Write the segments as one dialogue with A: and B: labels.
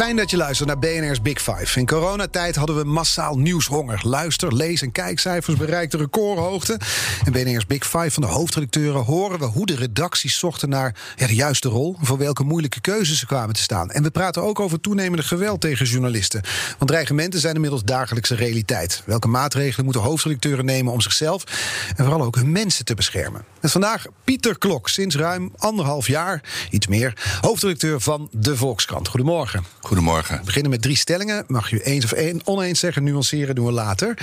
A: Fijn dat je luistert naar BNR's Big Five. In coronatijd hadden we massaal nieuwshonger. Luister, lees en kijkcijfers bereikten recordhoogte. In BNR's Big Five van de hoofdredacteuren horen we hoe de redacties zochten naar ja, de juiste rol. Voor welke moeilijke keuzes ze kwamen te staan. En we praten ook over toenemende geweld tegen journalisten. Want dreigementen zijn inmiddels dagelijkse realiteit. Welke maatregelen moeten hoofdredacteuren nemen om zichzelf en vooral ook hun mensen te beschermen? Met vandaag Pieter Klok, sinds ruim anderhalf jaar, iets meer, hoofdredacteur van De Volkskrant. Goedemorgen.
B: Goedemorgen.
A: We beginnen met drie stellingen. Mag je eens of een, oneens zeggen, nuanceren, doen we later.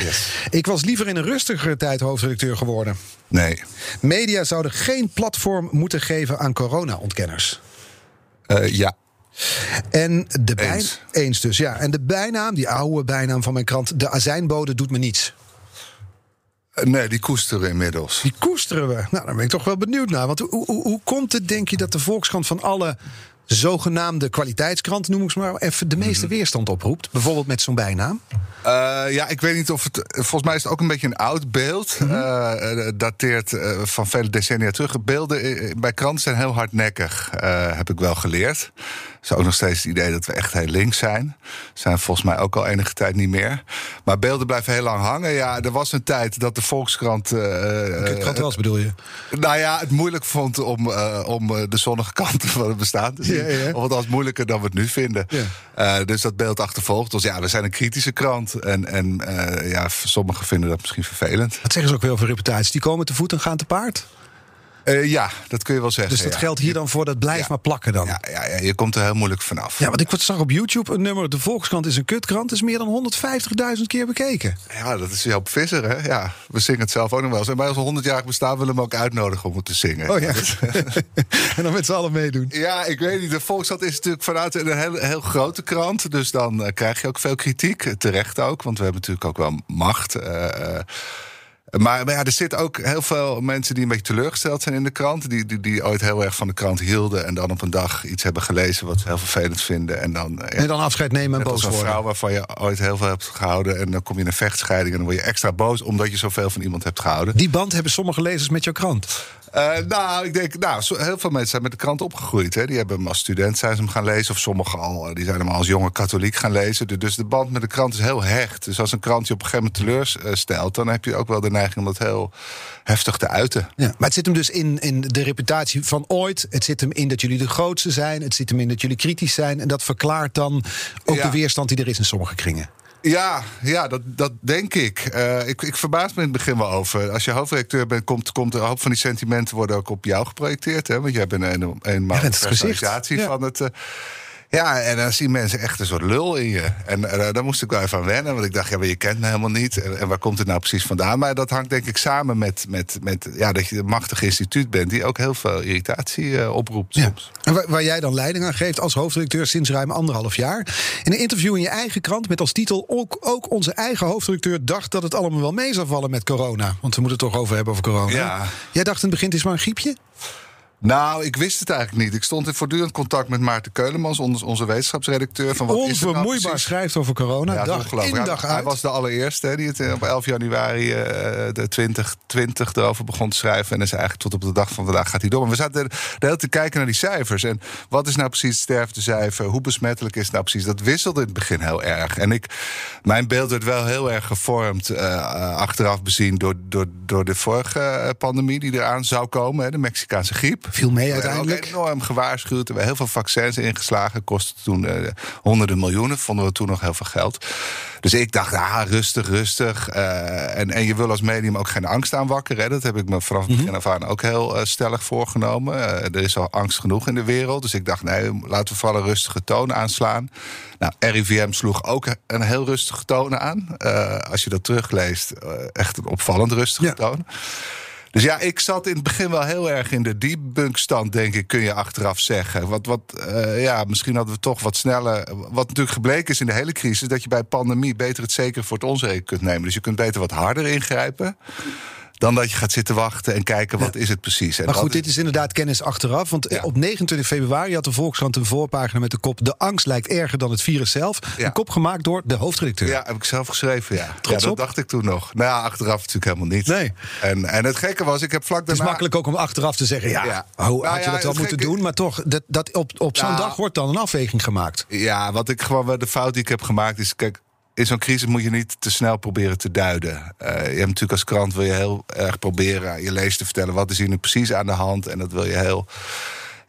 A: Ik was liever in een rustigere tijd hoofdredacteur geworden.
B: Nee.
A: Media zouden geen platform moeten geven aan corona-ontkenners.
B: Uh, ja.
A: En de bij...
B: Eens.
A: eens dus, ja. En de bijnaam, die oude bijnaam van mijn krant, de azijnbode doet me niets.
B: Uh, nee, die koesteren inmiddels.
A: Die koesteren we. Nou, daar ben ik toch wel benieuwd naar. Want hoe, hoe, hoe komt het, denk je, dat de Volkskrant van alle zogenaamde kwaliteitskrant, noem ik ze maar, even de meeste weerstand oproept? Bijvoorbeeld met zo'n bijnaam?
B: Uh, ja, ik weet niet of het. Volgens mij is het ook een beetje een oud beeld. Mm -hmm. uh, dateert uh, van vele decennia terug. Beelden bij kranten zijn heel hardnekkig, heb ik wel geleerd. Is ook nog steeds het idee dat we echt heel links zijn. Zijn volgens mij ook al enige tijd niet meer. Maar beelden blijven heel lang hangen. Ja, er was een tijd dat de Volkskrant.
A: Uh, krant was, bedoel je?
B: Nou ja, het moeilijk vond om, uh, om de zonnige kanten van het bestaan te zien. Ja, ja. Of het was moeilijker dan we het nu vinden. Ja. Uh, dus dat beeld achtervolgt ons. Ja, we zijn een kritische krant. En, en ja, sommigen vinden dat misschien vervelend.
A: Wat zeggen ze ook weer over reputatie? Die komen te voet en gaan te paard?
B: Uh, ja, dat kun je wel zeggen.
A: Dus dat
B: ja.
A: geldt hier dan voor, dat blijft ja. maar plakken dan?
B: Ja, ja, ja, je komt er heel moeilijk vanaf.
A: Ja, want ik zag op YouTube een nummer, de Volkskrant is een kutkrant, is meer dan 150.000 keer bekeken.
B: Ja, dat is Joop Visser, hè? Ja, we zingen het zelf ook nog wel eens. En bij ons 100-jarig bestaan willen we hem ook uitnodigen om het te zingen.
A: Oh ja, en dan met z'n allen meedoen.
B: Ja, ik weet niet. De Volkskrant is natuurlijk vanuit een heel, heel grote krant. Dus dan uh, krijg je ook veel kritiek. Terecht ook, want we hebben natuurlijk ook wel macht. Uh, maar, maar ja, er zitten ook heel veel mensen die een beetje teleurgesteld zijn in de krant. Die, die, die ooit heel erg van de krant hielden. En dan op een dag iets hebben gelezen wat ze heel vervelend vinden. En dan,
A: ja, en dan afscheid nemen en boos worden.
B: een vrouw waarvan je ooit heel veel hebt gehouden. En dan kom je in een vechtscheiding. En dan word je extra boos omdat je zoveel van iemand hebt gehouden.
A: Die band hebben sommige lezers met jouw krant.
B: Uh, nou, ik denk, nou, heel veel mensen zijn met de krant opgegroeid. Hè. Die hebben hem als student zijn ze hem gaan lezen. Of sommigen al, die zijn hem als jonge katholiek gaan lezen. Dus de band met de krant is heel hecht. Dus als een krant je op een gegeven moment teleurstelt... dan heb je ook wel de neiging om dat heel heftig te uiten.
A: Ja, maar het zit hem dus in, in de reputatie van ooit. Het zit hem in dat jullie de grootste zijn. Het zit hem in dat jullie kritisch zijn. En dat verklaart dan ook ja. de weerstand die er is in sommige kringen.
B: Ja, ja dat, dat denk ik. Uh, ik. Ik verbaas me in het begin wel over. Als je hoofdredacteur bent, komt, komt er een hoop van die sentimenten worden ook op jou geprojecteerd. Hè? Want jij bent een, een,
A: ja,
B: personalisatie van het. Uh, ja, en dan zien mensen echt een soort lul in je. En uh, daar moest ik wel even aan wennen. Want ik dacht, ja, maar je kent me helemaal niet. En, en, waar komt het nou precies vandaan? Maar dat hangt denk ik samen met, met, met ja, dat je een machtig instituut bent... die ook heel veel irritatie uh, oproept soms.
A: Ja. En waar, waar, jij dan leiding aan geeft als hoofdredacteur sinds ruim anderhalf jaar. In een interview in je eigen krant met als titel... ook, ook onze eigen hoofdredacteur dacht dat het allemaal wel mee zou vallen met corona. Want we moeten het toch over hebben over corona.
B: Ja.
A: Jij dacht in het begin, het is maar een griepje?
B: Nou, ik wist het eigenlijk niet. Ik stond in voortdurend contact met Maarten Keulemans, onze wetenschapsredacteur. Van wat
A: Onvermoeibaar
B: is nou
A: schrijft over corona, ja, dag in
B: ja,
A: dag
B: hij,
A: uit.
B: Hij was de allereerste hè, die het op 11 januari uh, de 2020 erover begon te schrijven. En is eigenlijk tot op de dag van vandaag gaat hij door. Maar we zaten de hele tijd te kijken naar die cijfers. En wat is nou precies het sterftecijfer? Hoe besmettelijk is het nou precies? Dat wisselde in het begin heel erg. En ik, mijn beeld werd wel heel erg gevormd, uh, achteraf bezien, door, door, door de vorige pandemie die eraan zou komen, hè, de Mexicaanse griep.
A: Viel mee uiteindelijk.
B: We enorm gewaarschuwd. We hebben heel veel vaccins ingeslagen. Kostte toen uh, honderden miljoenen. Vonden we toen nog heel veel geld. Dus ik dacht, ah, rustig, rustig. Uh, en, en je wil als medium ook geen angst aanwakkeren. Dat heb ik me vanaf het begin af aan ook heel uh, stellig voorgenomen. Er is al angst genoeg in de wereld. Dus ik dacht, nee, laten we vooral een rustige toon aanslaan. Nou, RIVM sloeg ook een heel rustige toon aan. als je dat terugleest, echt een opvallend rustige ja. toon. Dus ja, ik zat in het begin wel heel erg in de debunkstand, denk ik, kun je achteraf zeggen. Wat, wat, uh, ja, misschien hadden we toch wat sneller. Wat natuurlijk gebleken is in de hele crisis, dat je bij pandemie beter het zeker voor het onzeker kunt nemen. Dus je kunt beter wat harder ingrijpen. Dan dat je gaat zitten wachten en kijken wat is het precies.
A: En maar goed, dit is inderdaad kennis achteraf. Want op 29 februari had de Volkskrant een voorpagina met de kop... De angst lijkt erger dan het virus zelf. Een kop gemaakt door de hoofdredacteur.
B: Ja, heb ik zelf geschreven, ja.
A: Trots
B: ja,
A: dat
B: dacht ik toen nog. Nou ja, achteraf natuurlijk helemaal niet.
A: Nee.
B: En, en het gekke was, ik heb vlak daarna...
A: Het is makkelijk ook om achteraf te zeggen... ja, hoe nou had je dat wel moeten doen? Maar toch, dat, dat op, op zo'n dag wordt dan een afweging gemaakt.
B: Ja, wat ik gewoon... De fout die ik heb gemaakt is... Kijk, in zo'n crisis moet je niet te snel proberen te duiden. Uh, je hebt natuurlijk als krant wil je heel erg proberen je lezer te vertellen wat is hier nu precies aan de hand. En dat wil je heel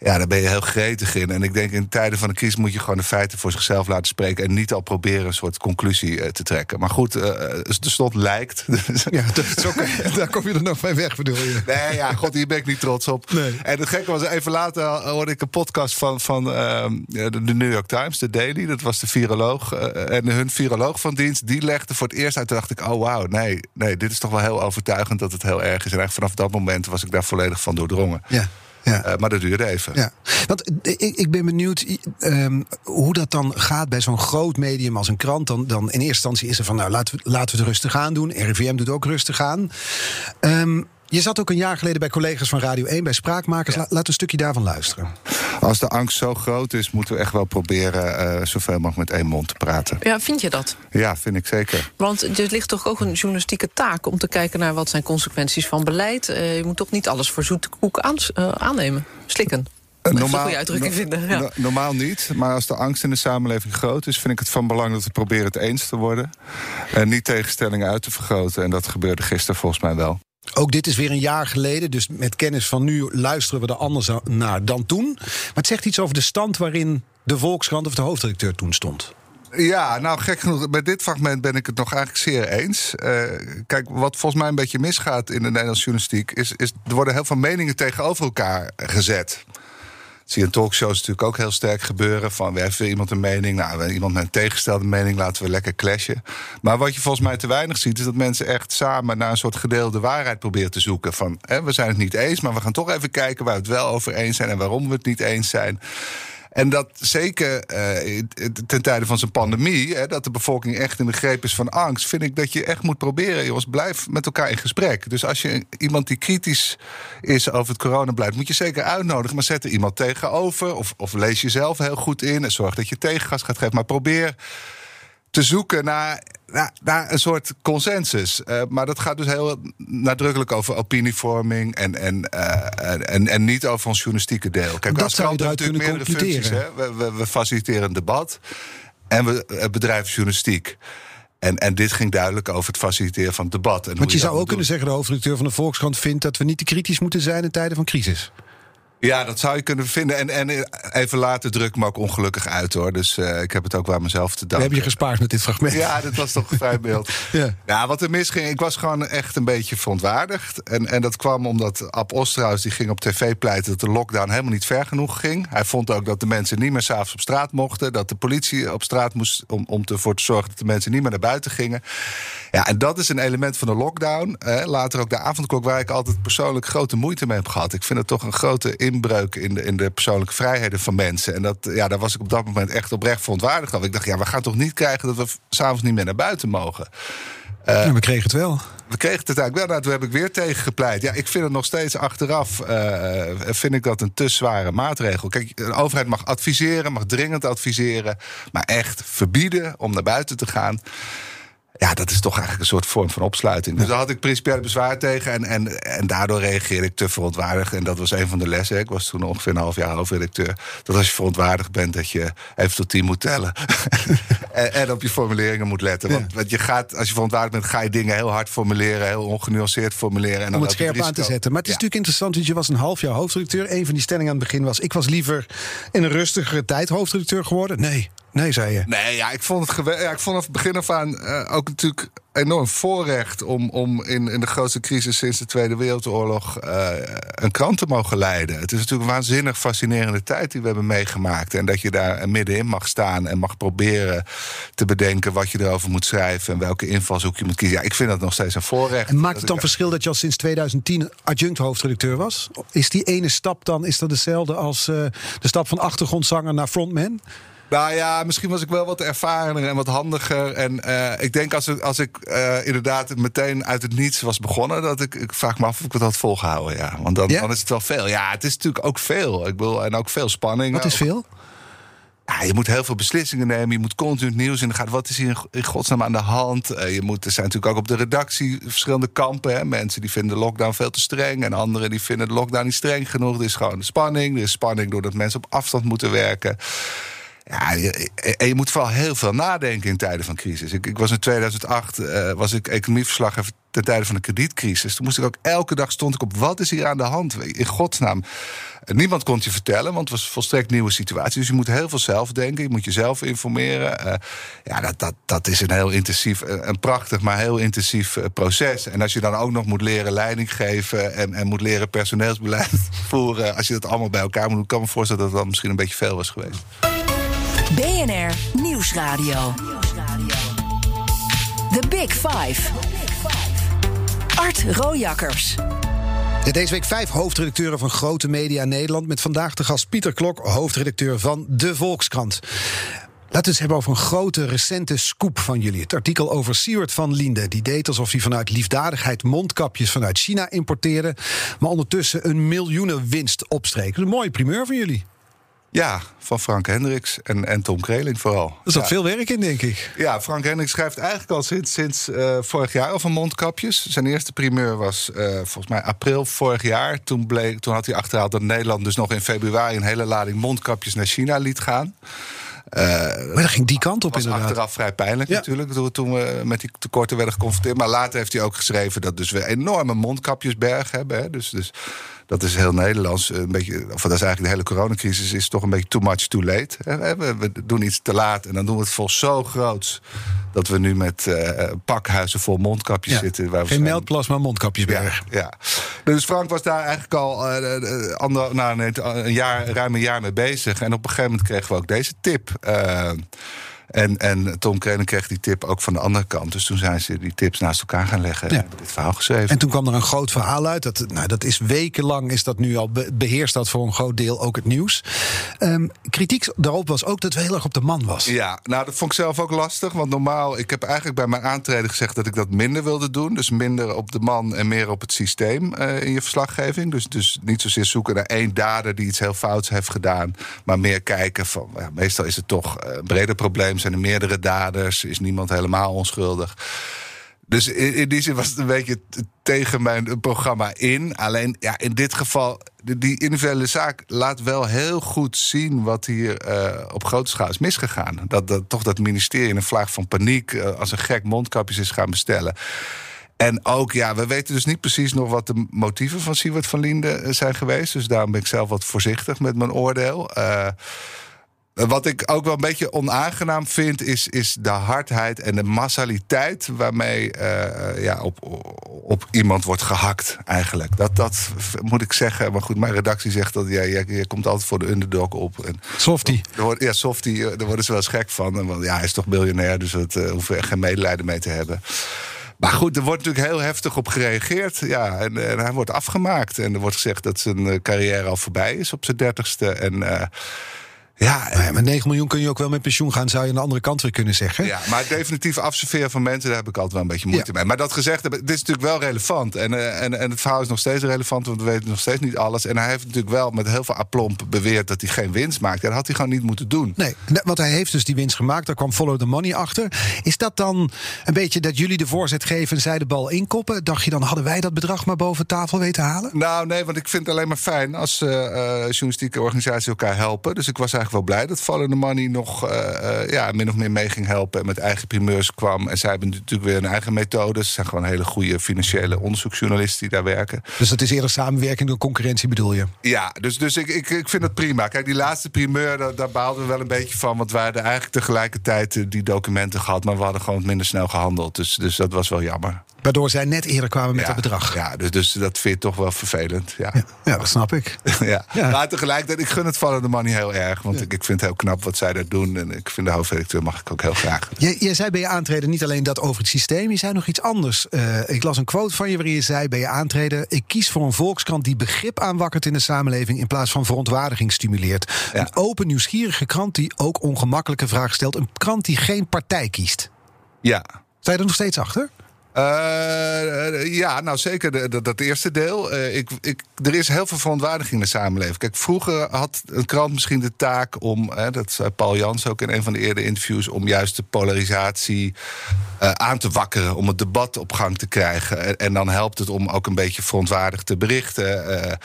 B: ja, daar ben je heel gretig in. En ik denk in tijden van een crisis moet je gewoon de feiten voor zichzelf laten spreken. En niet al proberen een soort conclusie uh, te trekken. Maar goed, uh, er stond lijkt.
A: Ja, dat daar kom je er nog mee weg, bedoel je?
B: Nee, ja, god, hier ben ik niet trots op.
A: Nee.
B: En het gekke was, even later hoorde ik een podcast van, van uh, de New York Times, de Daily. Dat was de viroloog. En hun viroloog van dienst, die legde voor het eerst uit. Toen dacht ik, oh wauw, nee, nee, dit is toch wel heel overtuigend dat het heel erg is. En eigenlijk vanaf dat moment was ik daar volledig van doordrongen.
A: Ja. Ja.
B: Uh, maar dat duurde even.
A: Ja. Want ik, ik ben benieuwd um, hoe dat dan gaat bij zo'n groot medium als een krant. Dan, dan in eerste instantie is er van, nou laten we, laten we het rustig aan doen. RIVM doet ook rustig aan. Um, je zat ook een jaar geleden bij collega's van Radio 1 bij Spraakmakers. Ja. Laat een stukje daarvan luisteren.
B: Als de angst zo groot is, moeten we echt wel proberen uh, zoveel mogelijk met één mond te praten.
C: Ja, vind je dat?
B: Ja, vind ik zeker.
C: Want er ligt toch ook een journalistieke taak om te kijken naar wat zijn consequenties van beleid. Uh, je moet toch niet alles voor zoete koek aan, uh, aannemen, slikken. Normaal, een uitdrukking no, vinden. Ja.
B: normaal niet, maar als de angst in de samenleving groot is, vind ik het van belang dat we proberen het eens te worden. En niet tegenstellingen uit te vergroten. En dat gebeurde gisteren volgens mij wel.
A: Ook dit is weer een jaar geleden, dus met kennis van nu luisteren we er anders naar dan toen. Maar het zegt iets over de stand waarin de Volkskrant of de hoofdredacteur toen stond.
B: Ja, nou gek genoeg, bij dit fragment ben ik het nog eigenlijk zeer eens. Uh, kijk, wat volgens mij een beetje misgaat in de Nederlandse journalistiek... is, is er worden heel veel meningen tegenover elkaar gezet zie je in talkshows natuurlijk ook heel sterk gebeuren. Van we hebben iemand een mening, nou, iemand met een tegengestelde mening laten we lekker clashen. Maar wat je volgens mij te weinig ziet, is dat mensen echt samen naar een soort gedeelde waarheid proberen te zoeken. Van hè, we zijn het niet eens, maar we gaan toch even kijken waar we het wel over eens zijn en waarom we het niet eens zijn. En dat zeker uh, ten tijde van zijn pandemie, hè, dat de bevolking echt in de greep is van angst, vind ik dat je echt moet proberen, jongens, blijf met elkaar in gesprek. Dus als je iemand die kritisch is over het coronabeleid, moet je zeker uitnodigen, maar zet er iemand tegenover. Of, of lees jezelf heel goed in en zorg dat je tegengas gaat geven. Maar probeer te zoeken naar, naar, naar, een soort consensus. Uh, maar dat gaat dus heel nadrukkelijk over opinievorming en, en, uh, en, en, niet over ons journalistieke deel.
A: Kijk, dat zou je natuurlijk meerdere functies. Hè?
B: We, we, we, faciliteren een debat en we bedrijven journalistiek. En, en dit ging duidelijk over het faciliteren van het debat. En
A: Want je, je zou ook kunnen zeggen, de hoofdredacteur van de Volkskrant vindt dat we niet te kritisch moeten zijn in tijden van crisis.
B: Ja, dat zou je kunnen vinden. En, en even later druk me ook ongelukkig uit hoor. Dus uh, ik heb het ook waar mezelf te danken.
A: heb je gespaard met dit fragment.
B: Ja, dat was toch een vrij beeld. ja. ja, wat er misging, ik was gewoon echt een beetje verontwaardigd. En, en dat kwam omdat Ab Osterhaus die ging op tv pleiten dat de lockdown helemaal niet ver genoeg ging. Hij vond ook dat de mensen niet meer s'avonds op straat mochten. Dat de politie op straat moest om, om ervoor te zorgen dat de mensen niet meer naar buiten gingen. Ja, en dat is een element van de lockdown. Eh, later ook de avondklok, waar ik altijd persoonlijk grote moeite mee heb gehad. Ik vind het toch een grote inbreuk in de, in de persoonlijke vrijheden van mensen. En dat, ja, daar was ik op dat moment echt oprecht verontwaardigd over. Ik dacht, ja, we gaan toch niet krijgen dat we s'avonds niet meer naar buiten mogen.
A: Uh, ja, we kregen het wel.
B: We kregen het eigenlijk wel. Nou, toen heb ik weer tegen gepleit. Ja, ik vind het nog steeds achteraf. Uh, vind ik dat een te zware maatregel. Kijk, de overheid mag adviseren, mag dringend adviseren. Maar echt verbieden om naar buiten te gaan. Ja, dat is toch eigenlijk een soort vorm van opsluiting. Dus daar had ik principieel bezwaar tegen. En, en, en daardoor reageerde ik te verontwaardigd. En dat was een van de lessen. Ik was toen ongeveer een half jaar hoofdredacteur. Dat als je verontwaardigd bent, dat je even tot tien moet tellen. en, en, op je formuleringen moet letten. Want, want, je gaat, als je verontwaardigd bent, ga je dingen heel hard formuleren. Heel ongenuanceerd formuleren. En
A: Om het scherp aan te zetten. Maar het is natuurlijk interessant, want je was een half jaar hoofdredacteur. Een van die stellingen aan het begin was... ik was liever in een rustigere tijd hoofdredacteur geworden. Nee, Nee, zei je.
B: Nee, ja, ik vond het, ja, ik vond het begin af aan ook natuurlijk enorm voorrecht om, om in, in de grootste crisis sinds de Tweede Wereldoorlog uh, een krant te mogen leiden. Het is natuurlijk een waanzinnig fascinerende tijd die we hebben meegemaakt. En dat je daar middenin mag staan en mag proberen te bedenken wat je erover moet schrijven en welke invalshoek je moet kiezen. Ja, ik vind dat nog steeds een voorrecht.
A: En maakt het dan verschil dat je al sinds 2010 adjunct hoofdredacteur was? Is die ene stap dan is dat hetzelfde als uh, de stap van achtergrondzanger naar frontman?
B: Nou ja, misschien was ik wel wat ervarener en wat handiger. En uh, ik denk als, ik, als ik uh, inderdaad meteen uit het niets was begonnen, dat ik, ik vraag me af of ik het had volgehouden. Ja. Want dan, ja? dan is het wel veel. Ja, het is natuurlijk ook veel. Ik bedoel, en ook veel spanning.
A: Wat is veel?
B: Ja, je moet heel veel beslissingen nemen. Je moet continu nieuws in de gaten. Wat is hier in godsnaam aan de hand? Uh, je moet, er zijn natuurlijk ook op de redactie verschillende kampen. Hè? Mensen die vinden de lockdown veel te streng. En anderen die vinden de lockdown niet streng genoeg. Er is gewoon spanning. Er is spanning doordat mensen op afstand moeten werken. Ja, en je moet vooral heel veel nadenken in tijden van crisis. Ik, ik was in 2008 uh, eh, was ik economieverslaggever ten tijde van de kredietcrisis. Toen moest ik ook elke dag stond ik op wat is hier aan de hand? In godsnaam. Niemand kon je vertellen, want het was volstrekt nieuwe situatie. Dus je moet heel veel zelf denken. Je moet jezelf informeren. Uh, ja, dat, dat, dat is een heel intensief, eh, een prachtig, maar heel intensief proces. En als je dan ook nog moet leren leiding geven en, en moet leren personeelsbeleid voeren. Als je dat allemaal bij elkaar moet doen, kan me voorstellen dat dat misschien een beetje veel was geweest.
D: BNR Nieuwsradio. The Big Five. Art Rojakkers.
A: Deze week vijf hoofdredacteuren van grote media Nederland. Met vandaag de gast Pieter Klok, hoofdredacteur van De Volkskrant. Laten we het hebben over een grote recente scoop van jullie. Het artikel over Siewert van Linde. Die deed alsof hij vanuit liefdadigheid mondkapjes vanuit China importeerde. Maar ondertussen een miljoenen winst opstreek. een mooie primeur van jullie.
B: Ja, van Frank Hendricks en, en Tom Kreling vooral.
A: Er zat veel werk in, denk ik.
B: Ja, Frank Hendricks schrijft eigenlijk al sinds, sinds uh, vorig jaar over mondkapjes. Zijn eerste primeur was uh, volgens mij april vorig jaar. Toen, bleek, toen had hij achterhaald dat Nederland dus nog in februari... een hele lading mondkapjes naar China liet gaan.
A: Uh, maar dat ging die kant op
B: was
A: inderdaad.
B: achteraf vrij pijnlijk natuurlijk, toen we met die tekorten werden geconfronteerd. Maar later heeft hij ook geschreven dat dus we enorme mondkapjesberg hebben. Hè. Dus, dus dat is heel Nederlands. Een beetje, of dat is eigenlijk de hele coronacrisis, is toch een beetje too much too late. We, we doen iets te laat en dan doen we het vol zo groot dat we nu met uh, pakhuizen vol mondkapjes zitten.
A: Waar Geen meldplas, maar mondkapjesberg.
B: Ja, ja, Dus Frank was daar eigenlijk al uh, ander, nou, nee, een jaar, ruim een jaar mee bezig. En op een gegeven moment kregen we ook deze tip. Uh, en, en Tom Krenen kreeg die tip ook van de andere kant. Dus toen zijn ze die tips naast elkaar gaan leggen en hebben dit verhaal geschreven.
A: En toen kwam er een groot verhaal uit. Dat, nou, dat is wekenlang is dat nu al beheerst dat voor een groot deel ook het nieuws. Um, kritiek daarop was ook dat we heel erg op de man was.
B: Ja, nou dat vond ik zelf ook lastig. Want normaal, ik heb eigenlijk bij mijn aantreden gezegd dat ik dat minder wilde doen. Dus minder op de man en meer op het systeem uh, in je verslaggeving. Dus, dus niet zozeer zoeken naar één dader die iets heel fouts heeft gedaan. Maar meer kijken van, ja, meestal is het toch een breder probleem zijn er meerdere daders, is niemand helemaal onschuldig. Dus in, die zin was het een beetje tegen mijn programma in. Alleen ja, in dit geval, die individuele zaak laat wel heel goed zien wat hier uh, op grote schaal is misgegaan. Dat, toch dat ministerie in een vlaag van paniek uh, als een gek mondkapjes is gaan bestellen. En ook, ja, we weten dus niet precies nog wat de motieven van Siewert van Linde eh, zijn geweest. Dus daarom ben ik zelf wat voorzichtig met mijn oordeel. Uh, wat ik ook wel een beetje onaangenaam vind, is, is de hardheid en de massaliteit waarmee uh, ja, op, op iemand wordt gehakt, eigenlijk. Dat, dat moet ik zeggen. Maar goed, mijn redactie zegt dat ja, je komt altijd voor de underdog op. En,
A: softie.
B: ja, softie, daar worden ze wel eens gek van. Want ja, hij is toch biljonair, dus dat uh, hoeven we echt geen medelijden mee te hebben. Maar goed, er wordt natuurlijk heel heftig op gereageerd. Ja, en, en hij wordt afgemaakt. En er wordt gezegd dat zijn carrière al voorbij is op zijn dertigste. En uh,
A: ja, nou ja, met 9 miljoen kun je ook wel met pensioen gaan, zou je aan de andere kant weer kunnen zeggen.
B: Ja, maar definitief afserveren van mensen, daar heb ik altijd wel een beetje moeite mee. Maar dat gezegd, dit is natuurlijk wel relevant. En, uh, en, en het verhaal is nog steeds relevant, want we weten nog steeds niet alles. En hij heeft natuurlijk wel met heel veel aplomp beweerd dat hij geen winst maakt. Dat had hij gewoon niet moeten doen.
A: Nee, want hij heeft dus die winst gemaakt. Daar kwam Follow the Money achter. Is dat dan een beetje dat jullie de voorzet geven en zij de bal inkoppen? Dacht je dan, hadden wij dat bedrag maar boven tafel weten halen?
B: Nou, nee, want ik vind het alleen maar fijn als uh, uh, journalistieke organisaties elkaar helpen. Dus ik was eigenlijk eigenlijk wel blij dat Follow the Money nog ja, min of meer mee ging helpen. En met eigen primeurs kwam. En zij hebben natuurlijk weer een eigen methode. Ze zijn gewoon hele goede financiële onderzoeksjournalisten die daar werken.
A: Dus dat is eerder samenwerking dan concurrentie bedoel je?
B: Ja, dus, dus ik, ik, ik vind het prima. Kijk, die laatste primeur, daar, daar baalden we wel een beetje van. Want wij hadden eigenlijk tegelijkertijd die documenten gehad. Maar we hadden gewoon minder snel gehandeld. Dus, dus dat was wel jammer.
A: Waardoor zij net eerder kwamen met
B: ja,
A: dat bedrag.
B: Ja, dus, dus dat vind je toch wel vervelend. Ja,
A: ja, dat snap ik.
B: ja. Maar tegelijkertijd, ik gun het van de niet heel erg. Want ik, ik vind het heel knap wat zij daar doen. En ik vind de hoofdredacteur mag ik ook heel graag.
A: Jij, jij zei bij je aantreden niet alleen dat over het systeem. Je zei nog iets anders. Uh, ik las een quote van je waarin je zei bij je aantreden... ik kies voor een volkskrant die begrip aanwakkert in de samenleving... in plaats van verontwaardiging stimuleert. Een open, nieuwsgierige krant die ook ongemakkelijke vragen stelt. Een krant die geen partij kiest.
B: Ja.
A: Sta je er nog steeds achter?
B: Uh, ja, nou zeker dat eerste deel. Uh, ik, ik, er is heel veel verontwaardiging in de samenleving. Kijk, vroeger had een krant misschien de taak om, hè, dat zei Paul Jans ook in een van de eerdere interviews, om juist de polarisatie aan te wakkeren, om het debat op gang te krijgen. En, en, dan helpt het om ook een beetje verontwaardigd te berichten.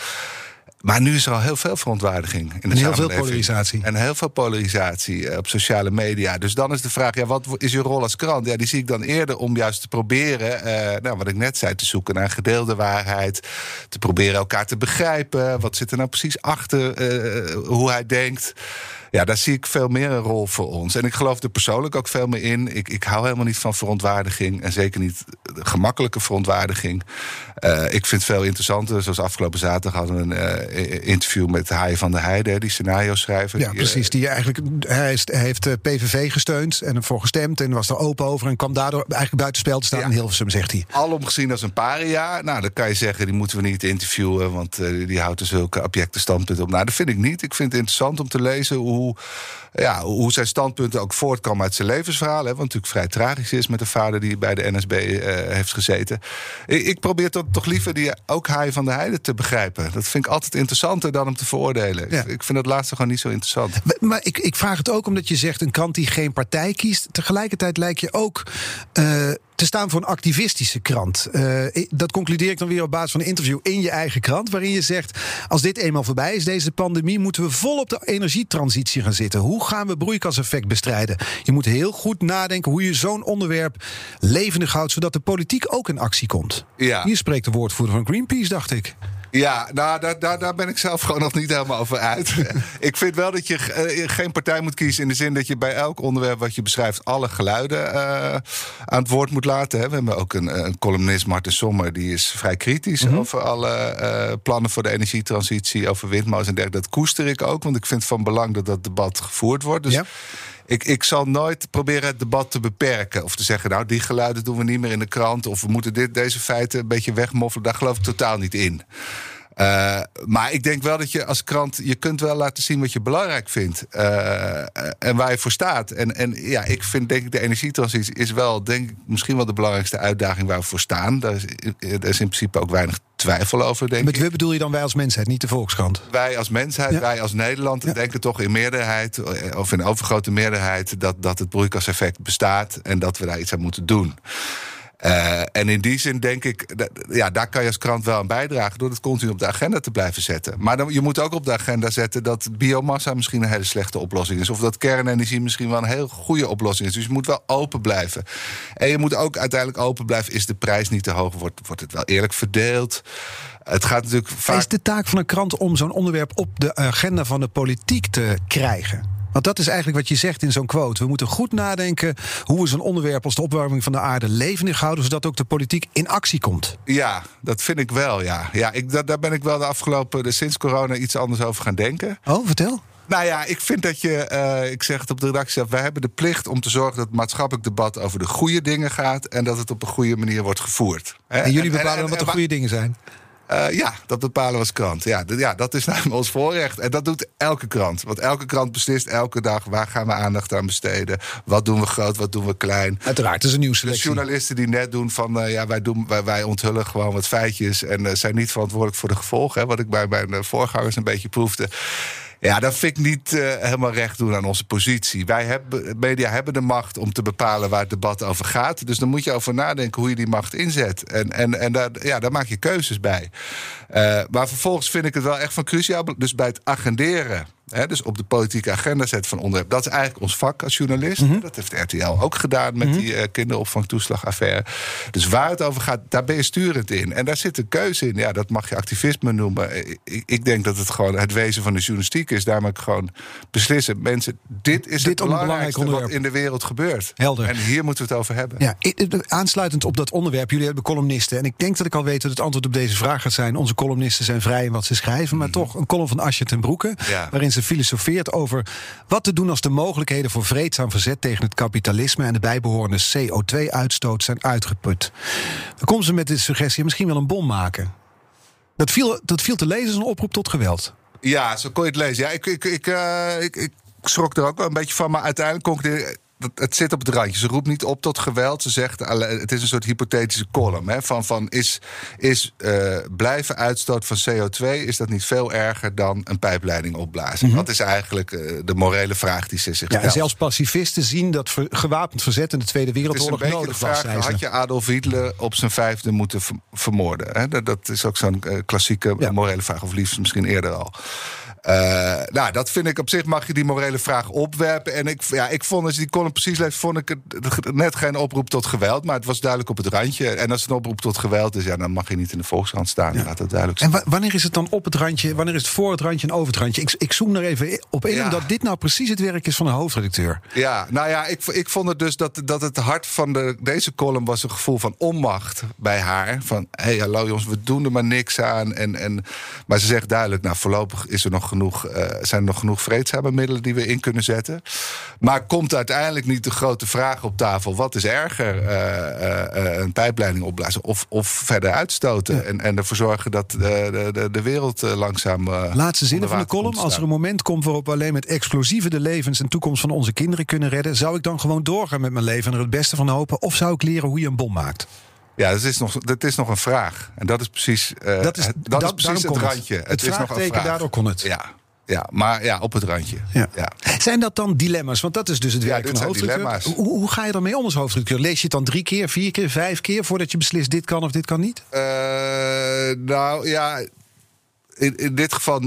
B: Maar nu is er al heel veel verontwaardiging in de
A: en
B: heel
A: veel polarisatie.
B: En heel veel polarisatie eh, op sociale media. Dus dan is de vraag, ja, wat is je rol als krant? Ja, die zie ik dan eerder om juist te proberen, uh, nou, wat ik net zei, te zoeken naar gedeelde waarheid. Te proberen elkaar te begrijpen. Wat zit er nou precies achter uh, hoe hij denkt? Ja, daar zie ik veel meer een rol voor ons. En ik geloof er persoonlijk ook veel meer in. Ik, ik hou helemaal niet van verontwaardiging. En zeker niet gemakkelijke verontwaardiging. Uh, ik vind het veel interessanter. Zoals afgelopen zaterdag hadden we een uh, interview met Haaien van der Heijden, die scenario schrijver.
A: Ja, precies. Die eigenlijk, hij, is, hij heeft PVV gesteund en ervoor gestemd. En was er open over en kwam daardoor eigenlijk buitenspel te staan ja. in Hilversum, zegt hij.
B: Alom gezien als een paria. Nou, dan kan je zeggen, die moeten we niet interviewen. Want uh, die houdt er zulke objecte standpunten op. Nou, dat vind ik niet. Ik vind het interessant om te lezen hoe hoe, ja, hoe zijn standpunten ook voortkomen uit zijn levensverhaal. Hè, wat natuurlijk vrij tragisch is met een vader die bij de NSB uh, eh, heeft gezeten. Ik, ik probeer toch, toch liever die ook Haai van de Heide te begrijpen. Dat vind ik altijd interessanter dan hem te veroordelen. Ja. Ik, ik, vind dat laatste gewoon niet zo interessant.
A: Maar, maar ik, ik, vraag het ook omdat je zegt een krant die geen partij kiest. Tegelijkertijd lijkt je ook. Uh, te staan voor een activistische krant. Uh, dat concludeer ik dan weer op basis van een interview in je eigen krant. Waarin je zegt: als dit eenmaal voorbij is, deze pandemie, moeten we vol op de energietransitie gaan zitten. Hoe gaan we broeikaseffect bestrijden? Je moet heel goed nadenken hoe je zo'n onderwerp levendig houdt, zodat de politiek ook in actie komt.
B: Ja.
A: Hier spreekt de woordvoerder van Greenpeace, dacht ik.
B: Ja, nou, daar, daar, daar ben ik zelf gewoon nog niet helemaal over uit. ik vind wel dat je uh, geen partij moet kiezen in de zin dat je bij elk onderwerp wat je beschrijft alle geluiden uh, aan het woord moet laten. Hè. We hebben ook een, een columnist, Martin Sommer, die is vrij kritisch mm -hmm. over alle uh, plannen voor de energietransitie, over windmolens en dergelijke. Dat koester ik ook, want ik vind van belang dat dat debat gevoerd wordt. Dus ja. Ik, ik zal nooit proberen het debat te beperken. Of te zeggen, nou, die geluiden doen we niet meer in de krant. Of we moeten dit, deze feiten een beetje wegmoffelen. Daar geloof ik totaal niet in. Uh, maar ik denk wel dat je als krant, je kunt wel laten zien wat je belangrijk vindt. Uh, en waar je voor staat. En, en ja, ik vind denk ik de energietransitie is wel, denk ik, misschien wel de belangrijkste uitdaging waar we voor staan. Daar is, is in principe ook weinig twijfel over, denk
A: Met
B: ik.
A: we bedoel je dan wij als mensheid, niet de Volkskrant?
B: Wij als mensheid, ja. wij als Nederland ja. denken toch in meerderheid, of in overgrote meerderheid, dat, dat het broeikaseffect bestaat en dat we daar iets aan moeten doen. Uh, en in die zin denk ik, ja, daar kan je als krant wel aan bijdragen door het continu op de agenda te blijven zetten. Maar dan, je moet ook op de agenda zetten dat biomassa misschien een hele slechte oplossing is. Of dat kernenergie misschien wel een heel goede oplossing is. Dus je moet wel open blijven. En je moet ook uiteindelijk open blijven. Is de prijs niet te hoog? Wordt, wordt het wel eerlijk verdeeld? Het gaat natuurlijk vaak...
A: Is de taak van een krant om zo'n onderwerp op de agenda van de politiek te krijgen? Want dat is eigenlijk wat je zegt in zo'n quote. We moeten goed nadenken hoe we zo'n onderwerp als de opwarming van de aarde levendig houden, zodat ook de politiek in actie komt.
B: Ja, dat vind ik wel, ja. ja ik, dat, daar ben ik wel de afgelopen, sinds corona, iets anders over gaan denken.
A: Oh, vertel.
B: Nou ja, ik vind dat je, uh, ik zeg het op de redactie, wij hebben de plicht om te zorgen dat het maatschappelijk debat over de goede dingen gaat en dat het op een goede manier wordt gevoerd.
A: En jullie bepalen en, en, wat de goede dingen zijn?
B: Uh, ja, dat bepalen we als krant. Ja, ja, dat is namelijk ons voorrecht. En dat doet elke krant. Want elke krant beslist elke dag waar gaan we aandacht aan besteden. Wat doen we groot, wat doen we klein.
A: Uiteraard, het is een nieuwsselectie.
B: De journalisten die net doen van uh, ja, wij, doen, wij, wij onthullen gewoon wat feitjes. En uh, zijn niet verantwoordelijk voor de gevolgen. Hè, wat ik bij mijn voorgangers een beetje proefde. Ja, dat vind ik niet uh, helemaal recht doen aan onze positie. Wij hebben, media hebben de macht om te bepalen waar het debat over gaat. Dus dan moet je over nadenken hoe je die macht inzet. En, en, en daar, ja, daar maak je keuzes bij. Uh, maar vervolgens vind ik het wel echt van cruciaal. Dus bij het agenderen Hè, dus op de politieke agenda zetten van onderwerp. Dat is eigenlijk ons vak als journalist. Mhm. Dat heeft RTL ook gedaan met mhm. die uh, kinderopvangtoeslagaffaire. Dus waar het over gaat, daar ben je sturend in. En daar zit een keuze in. Ja, dat mag je activisme noemen. Ik, ik denk dat het gewoon het wezen van de journalistiek is. Daar ik gewoon beslissen. Mensen, dit is dit het belangrijkste wat in de wereld gebeurt.
A: Helder.
B: En hier moeten we het over hebben.
A: Ja, aansluitend op dat onderwerp. Jullie hebben columnisten. En ik denk dat ik al weet dat het antwoord op deze vraag gaat zijn. Onze columnisten zijn vrij in wat ze schrijven. Maar mhm. toch een column van Asje ten Broeke. Waarin ze filosofeert over wat te doen als de mogelijkheden voor vreedzaam verzet tegen het kapitalisme en de bijbehorende CO2-uitstoot zijn uitgeput. Dan komt ze met de suggestie misschien wel een bom maken. Dat viel, dat viel te lezen als een oproep tot geweld.
B: Ja, zo kon je het lezen. Ja, ik, ik, ik, uh, ik, ik schrok er ook wel een beetje van. Maar uiteindelijk concludeer het zit op het randje. Ze roept niet op tot geweld. Ze zegt, het is een soort hypothetische column. Hè, van, van is, is uh, blijven uitstoot van CO2... is dat niet veel erger dan een pijpleiding opblazen? Mm Dat is eigenlijk uh, de morele vraag die ze zich
A: ja, zelfs pacifisten zien dat ver, gewapend verzet... in de Tweede Wereldoorlog nodig was.
B: Vraag, had je Adolf Hitler op zijn vijfde moeten vermoorden? Hè? Dat, dat, is ook zo'n uh, klassieke ja. morele vraag. Of liefst misschien eerder al. Uh, nou, dat vind ik op zich mag je die morele vraag opwerpen. En ik, ja, ik vond, als je die column precies leest, vond ik het net geen oproep tot geweld. Maar het was duidelijk op het randje. En als het een oproep tot geweld is, ja, dan mag je niet in de volkskrant staan. Ja. Laat dat duidelijk
A: zijn. En wanneer is het dan op het randje? Wanneer is het voor het randje en over het randje? Ik, ik zoom er even op in, omdat dit nou precies het werk is van een hoofdredacteur.
B: Ja, nou ja, ik, ik vond het dus dat, dat het hart van de, deze column was een gevoel van onmacht bij haar. Van, hé, hey, hallo jongens, we doen er maar niks aan. En, en, maar ze zegt duidelijk, nou, voorlopig is er nog genoeg... Uh, zijn er nog genoeg vreedzame middelen die we in kunnen zetten. Maar komt uiteindelijk niet de grote vraag op tafel: wat is erger? Uh, een pijpleiding opblazen of, of verder uitstoten? En, en ervoor zorgen dat de, de, de wereld langzaam.
A: Laatste zinnen van de column. Als er een moment komt waarop we alleen met explosieven de levens en toekomst van onze kinderen kunnen redden, zou ik dan gewoon doorgaan met mijn leven en er het beste van hopen? Of zou ik leren hoe je een bom maakt?
B: Ja, dat is, nog, dat is nog een vraag. En dat is precies, dat is, het, dat, dat is precies het randje.
A: Het, het is nog een vraag. daardoor kon het.
B: Ja, ja, maar ja, op het randje. Ja.
A: Zijn dat dan dilemma's? Want dat is dus het werk van de hoofdredacteur. Hoe, hoe, ga je daarmee om als hoofdredacteur? Lees je het dan drie keer, vier keer, vijf keer... voordat je beslist dit kan of dit kan niet? Uh,
B: nou ja, in, in, dit geval,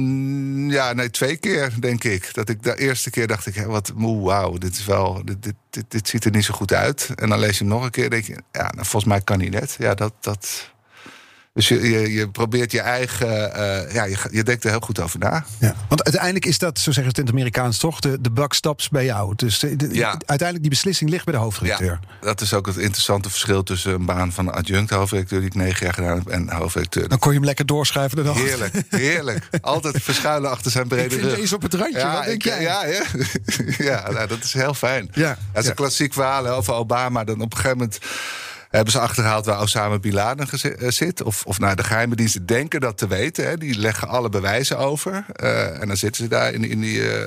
B: ja, nee, twee keer denk ik. Dat ik de eerste keer dacht ik, hè, wat moe, wauw, dit is wel, dit, dit, dit, ziet er niet zo goed uit. En dan lees je nog een keer, denk je, ja, nou, volgens mij kan hij net. Ja, dat, dat, dus je, je, je, probeert je eigen. Uh, ja, je, je, denkt er heel goed over na.
A: Ja, want uiteindelijk is dat, zo zeggen ze het in het Amerikaans toch, de, de buck stops bij jou. Dus de, ja. uiteindelijk die beslissing ligt bij de hoofdredacteur.
B: Ja, dat is ook het interessante verschil tussen een baan van adjunct hoofdredacteur, die ik negen jaar gedaan heb, en hoofdredacteur.
A: Dan kon je hem lekker doorschrijven. Dan
B: heerlijk, heerlijk. Altijd verschuilen achter zijn brede ik
A: rug. op het randje, ja, wat denk jij?
B: Ja, ja. ja nou, dat is heel fijn. Ja, dat is een klassiek verhaal over Obama. Dan op een gegeven moment hebben ze achterhaald waar Osama Bin Laden eh, zit. Of, of naar de geheime diensten denken dat te weten. Hè. Die leggen alle bewijzen over. Uh, en dan zitten ze daar in, in die uh,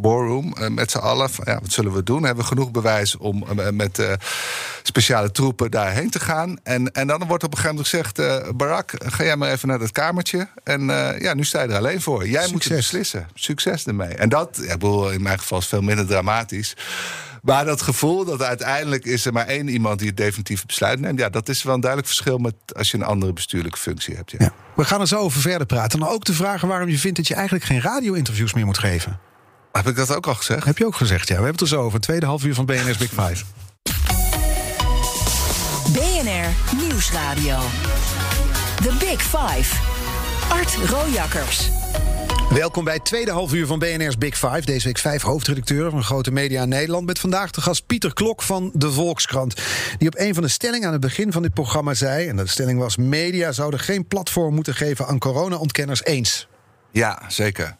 B: warroom uh, met z'n allen. Van, ja, wat zullen we doen? Hebben we genoeg bewijs om met speciale troepen daarheen te gaan? En, en dan wordt op een gegeven moment gezegd... Barak, ga jij maar even naar dat kamertje. En ja, nu sta je er alleen voor. Jij Succes. moet het beslissen. Succes ermee. En dat, ik bedoel, in mijn geval is veel minder dramatisch. Maar dat gevoel dat uiteindelijk is er maar één iemand die het definitieve besluit neemt. Ja, dat is wel een duidelijk verschil met als je een andere bestuurlijke functie hebt. Ja.
A: We gaan er zo over verder praten. En ook de vragen waarom je vindt dat je eigenlijk geen radio-interviews meer moet geven.
B: Heb ik dat ook al gezegd?
A: Heb je ook gezegd, ja. We hebben het er zo over. Tweede half uur van BNS Big Five.
D: BNR Nieuwsradio. The Big Five. Art Rojakkers.
A: Welkom bij het tweede half uur van BNR's Big Five. Deze week vijf hoofdredacteuren van grote media in Nederland. Met vandaag de gast Pieter Klok van de Volkskrant. Die op een van de stellingen aan het begin van dit programma zei... en de stelling was... media zouden geen platform moeten geven aan corona-ontkenners eens.
B: Ja, zeker.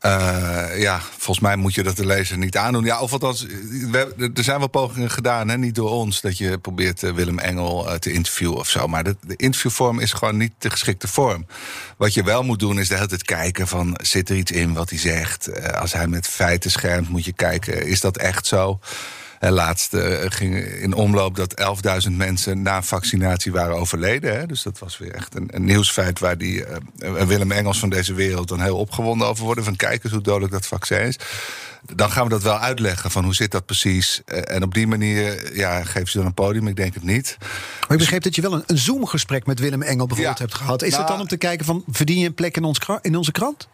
B: Uh, ja, volgens mij moet je dat de lezer niet aandoen. Ja, of althans, we, er zijn wel pogingen gedaan, hè, niet door ons, dat je probeert uh, Willem Engel te interviewen of zo. Maar de, de, interviewvorm is gewoon niet de geschikte vorm. Wat je wel moet doen, is de hele tijd kijken van zit er iets in wat hij zegt. als hij met feiten schermt, moet je kijken, is dat echt zo? Laatst uh, ging in omloop dat 11.000 mensen na vaccinatie waren overleden. Hè? Dus dat was weer echt een, een nieuwsfeit waar die uh, Willem Engels van deze wereld dan heel opgewonden over worden. Van kijk eens hoe dodelijk dat vaccin is. Dan gaan we dat wel uitleggen van hoe zit dat precies. en op die manier ja, geven ze dan een podium. Ik denk het niet.
A: Maar ik begreep dat je wel een, een Zoom-gesprek met Willem Engel bijvoorbeeld hebt gehad. Is nou, dat dan om te kijken van verdien je een plek in, ons, in onze krant?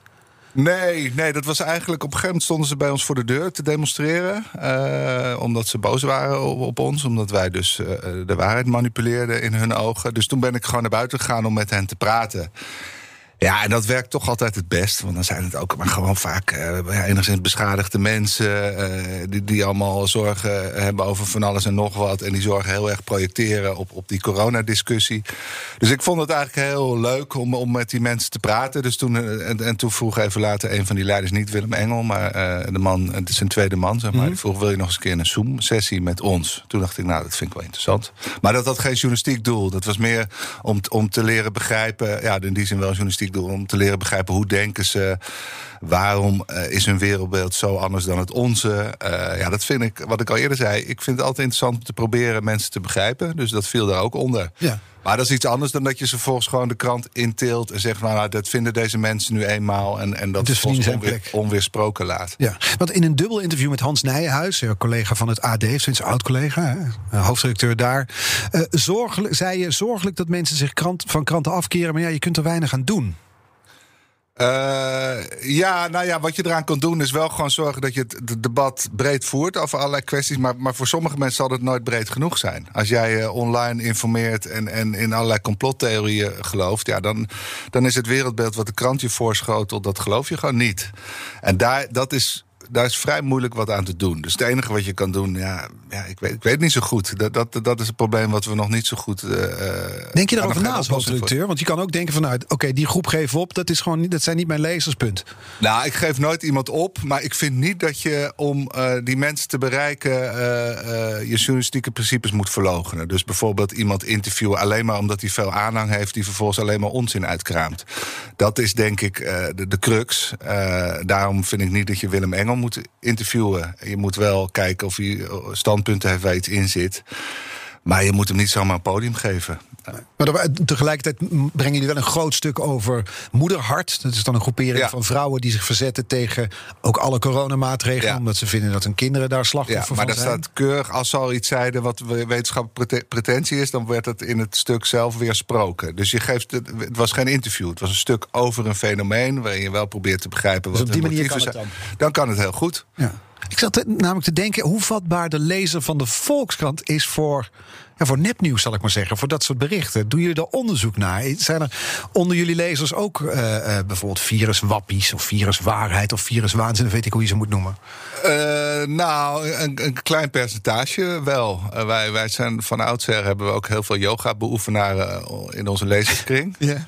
B: Nee, nee, dat was eigenlijk op een gegeven moment stonden ze bij ons voor de deur te demonstreren. Uh, omdat ze boos waren op, ons. Omdat wij dus uh, de waarheid manipuleerden in hun ogen. Dus toen ben ik gewoon naar buiten gegaan om met hen te praten. Ja, en dat werkt toch altijd het best. Want dan zijn het ook maar gewoon vaak uh, enigszins beschadigde mensen. Uh, die, die allemaal zorgen hebben over van alles en nog wat. En die zorgen heel erg projecteren op, op die coronadiscussie. Dus ik vond het eigenlijk heel leuk om, om met die mensen te praten. Dus toen, eh, en, en toen vroeg even later een van die leiders, niet Willem Engel, maar uh, de man, het is een tweede man, zeg maar. Mm Die vroeg: Wil je nog eens een keer een Zoom-sessie met ons? Toen dacht ik, nou, dat vind ik wel interessant. Maar dat had geen journalistiek doel. Dat was meer om, om te leren begrijpen. Ja, in die zin wel journalistiek om te leren begrijpen hoe denken ze. Waarom uh, is hun wereldbeeld zo anders dan het onze? Uh, ja, dat vind ik, wat ik al eerder zei, ik vind het altijd interessant om te proberen mensen te begrijpen. Dus dat viel daar ook onder. Ja. Maar dat is iets anders dan dat je ze volgens gewoon de krant intilt en zegt: nou, nou dat vinden deze mensen nu eenmaal. En, en dat onweer, onweersproken laat.
A: Ja, want in een dubbel interview met Hans Nijenhuis, collega van het AD, sinds oud-collega, hoofdredacteur daar. Uh, zorgelijk, zei je zorgelijk dat mensen zich krant, van kranten afkeren, maar ja, je kunt er weinig aan doen.
B: Uh, ja, nou ja, wat je eraan kan doen is wel gewoon zorgen dat je het debat breed voert over allerlei kwesties. Maar, maar voor sommige mensen zal het nooit breed genoeg zijn. Als jij je online informeert en, en in allerlei complottheorieën gelooft, ja, dan, dan is het wereldbeeld wat de krant je voorschotelt, dat geloof je gewoon niet. En daar, dat is daar is vrij moeilijk wat aan te doen. Dus het enige wat je kan doen, ja, ja ik, weet, ik weet niet zo goed. Dat, dat, dat is het probleem wat we nog niet zo goed. Uh,
A: Denk je daarover na als hoofdredacteur? Want je kan ook denken vanuit, oké, die groep geef op, dat, is gewoon niet, dat zijn niet mijn lezerspunt.
B: Nou, ik geef nooit iemand op, maar ik vind niet dat je om uh, die mensen te bereiken uh, je journalistieke principes moet verlogenen. Dus bijvoorbeeld iemand interviewen alleen maar omdat hij veel aanhang heeft, die vervolgens alleen maar onzin uitkraamt. Dat is denk ik de, de crux. daarom vind ik niet dat je Willem Engel moet interviewen. Je moet wel kijken of hij standpunten heeft waar iets in zit. Maar je moet hem niet zomaar een podium geven.
A: Maar tegelijkertijd brengen jullie wel een groot stuk over moederhart. Dat is dan een groepering van vrouwen die zich verzetten tegen ook alle coronamaatregelen. Omdat ze vinden dat hun kinderen daar slachtoffer
B: ja, maar
A: van
B: zijn. Maar dat staat keurig. Als ze al iets zeiden wat wetenschappelijke pretentie is, dan werd het in het stuk zelf weersproken. Dus je geeft het, was geen interview. Het was een stuk over een fenomeen waarin je wel probeert te begrijpen dus wat dus op die manier zijn. Dan. dan kan het heel goed.
A: Ja. Ik zat namelijk te denken hoe vatbaar de lezer van de Volkskrant is voor, ja, voor nepnieuws, zal ik maar zeggen. Voor dat soort berichten. Doen jullie daar onderzoek naar? Zijn er onder jullie lezers ook uh, uh, bijvoorbeeld viruswappies of viruswaarheid of viruswaanzin, weet ik hoe je ze moet noemen?
B: Uh, nou, een, een, klein percentage wel. wij, wij zijn van oudsher hebben we ook heel veel yoga-beoefenaren in onze lezerskring. ja.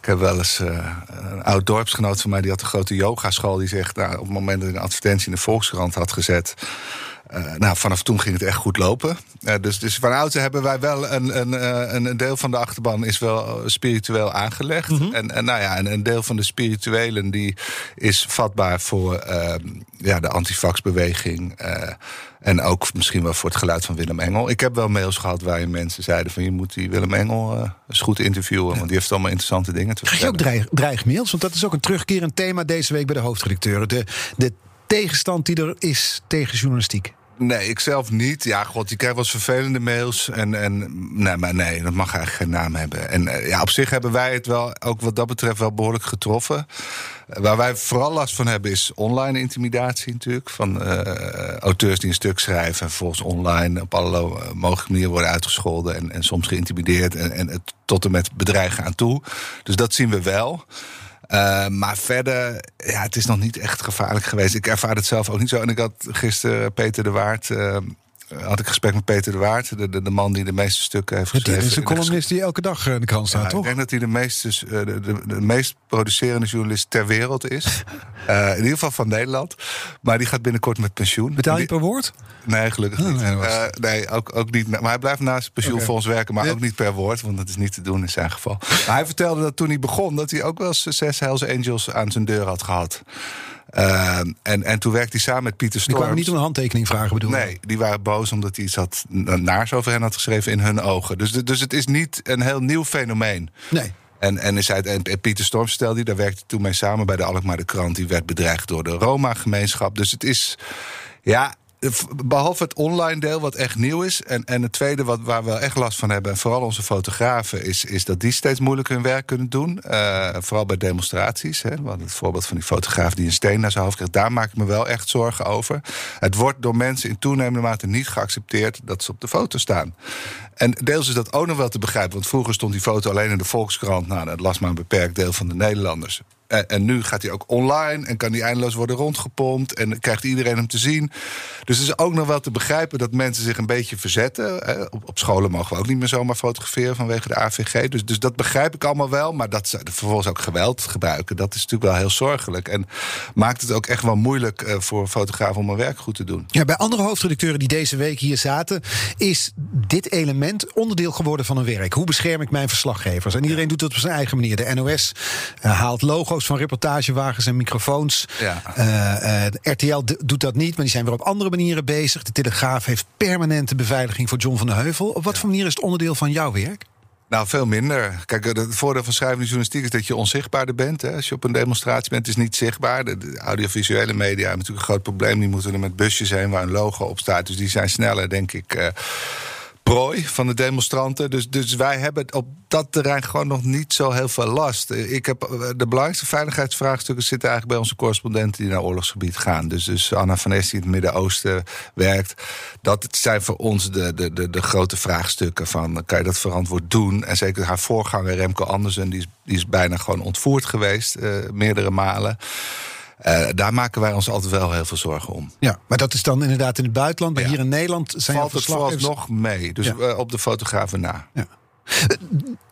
B: Ik heb wel eens uh, een oud dorpsgenoot van mij, die had een grote yogaschool. Die zegt, nou, op het moment dat ik een advertentie in de Volkskrant had gezet. Uh, nou, vanaf toen ging het echt goed lopen. Uh, dus, dus van oudsher hebben wij wel een, een, een deel van de achterban is wel spiritueel aangelegd. Mm -hmm. en, en nou ja, een, een, deel van de spirituelen die is vatbaar voor uh, ja, de antifaxbeweging. En ook misschien wel voor het geluid van Willem Engel. Ik heb wel mails gehad waarin mensen zeiden van... je moet die Willem Engel eens goed interviewen... want die heeft allemaal interessante dingen te
A: vertellen. Krijg je ook dreig, dreigmails? Want dat is ook een terugkerend thema deze week bij de hoofdredacteuren. De, de tegenstand die er is tegen journalistiek.
B: Nee, ik zelf niet. Ja, god, je krijgt wel eens vervelende mails. En, en nee, maar nee, dat mag eigenlijk geen naam hebben. En eh, ja, op zich hebben wij het wel, ook wat dat betreft, wel behoorlijk getroffen. Waar wij vooral last van hebben is online intimidatie natuurlijk. Van uh, auteurs die een stuk schrijven en vervolgens online op alle mogelijke manieren worden uitgescholden. En, en soms geïntimideerd en, en tot en met bedreigen aan toe. Dus dat zien we wel. Uh, maar verder, ja, het is nog niet echt gevaarlijk geweest. Ik ervaar het zelf ook niet zo. En ik had gisteren Peter de Waard. Uh, had ik gesprek met Peter de Waard, de, de, de, man die de meeste stukken heeft geschreven.
A: Het is een columnist die elke dag in de krant staat, toch?
B: Ik denk dat hij de, meeste, de, de, de, meest producerende journalist ter wereld is. uh, in ieder geval van Nederland. Maar die gaat binnenkort met pensioen.
A: Betaal je per woord?
B: Nee, gelukkig oh, niet. Nee, uh, nee ook, ook niet. Maar hij blijft naast pensioenfonds okay. werken, maar ook niet per woord. Want dat is niet te doen in zijn geval. Maar hij vertelde dat toen hij begon, dat hij ook wel zes Hells Angels aan zijn deur had gehad. Uh, en, en toen werkte hij samen met Pieter Storms. Die
A: kwamen niet om een handtekening vragen, bedoel
B: Nee, die waren boos omdat hij iets had, naars over hen had geschreven in hun ogen. Dus, dus het is niet een heel nieuw fenomeen.
A: Nee.
B: En, en, is hij, en Pieter Storms stelde hij, daar werkte hij toen mee samen bij de Alkmaar de Krant. Die werd bedreigd door de Roma-gemeenschap. Dus het is, ja, behalve het online deel, wat echt nieuw is. En, en het tweede, wat, waar we wel echt last van hebben, en vooral onze fotografen, is, is dat die steeds moeilijker hun werk kunnen doen. Uh, vooral bij demonstraties. Hè. Het voorbeeld van die fotograaf die een steen naar zijn hoofd kreeg. Daar maak ik me wel echt zorgen over. Het wordt door mensen in toenemende mate niet geaccepteerd dat ze op de foto staan. En deels is dat ook nog wel te begrijpen, want vroeger stond die foto alleen in de Volkskrant. Nou, dat las maar een beperkt deel van de Nederlanders. En, en, nu gaat hij ook online en kan die eindeloos worden rondgepompt. En krijgt iedereen hem te zien. Dus het is ook nog wel te begrijpen dat mensen zich een beetje verzetten. Op, op scholen mogen we ook niet meer zomaar fotograferen vanwege de AVG. Dus, dus dat begrijp ik allemaal wel. Maar dat ze vervolgens ook geweld gebruiken, dat is natuurlijk wel heel zorgelijk. En maakt het ook echt wel moeilijk uh, voor fotografen om hun werk goed te doen.
A: Ja, bij andere hoofdredacteuren die deze week hier zaten, is dit element onderdeel geworden van hun werk. Hoe bescherm ik mijn verslaggevers? En iedereen doet het op zijn eigen manier. De NOS uh, haalt logo's van reportagewagens en microfoons. Ja. Uh, uh, RTL doet dat niet, maar die zijn weer op andere manieren bezig. De Telegraaf heeft permanente beveiliging voor John van der Heuvel. Op wat voor manier is het onderdeel van jouw werk?
B: Nou, veel minder. Kijk, het voordeel van schrijvende journalistiek is dat je onzichtbaarder bent. Hè. Als je op een demonstratie bent, is niet zichtbaar. De, audiovisuele media hebben natuurlijk een groot probleem. Die moeten er met busjes heen waar een logo op staat. Dus die zijn sneller, denk ik. Uh, prooi van de demonstranten. Dus, dus wij hebben op dat terrein gewoon nog niet zo heel veel last. Ik heb, eh, de belangrijkste veiligheidsvraagstukken zitten eigenlijk bij onze correspondenten die naar oorlogsgebied gaan. Dus, dus Anna van Es die in het Midden-Oosten werkt. Dat zijn voor ons de, de, de, de, grote vraagstukken van kan je dat verantwoord doen? En zeker haar voorganger Remco Andersen, die is, die is bijna gewoon ontvoerd geweest, uh, meerdere malen. Uh, daar maken wij ons altijd wel heel veel zorgen om.
A: Ja, maar dat is dan inderdaad in het buitenland. Maar hier in Nederland zijn
B: Valt het vooralsnog mee. Dus ja. op de fotografen na. Ja.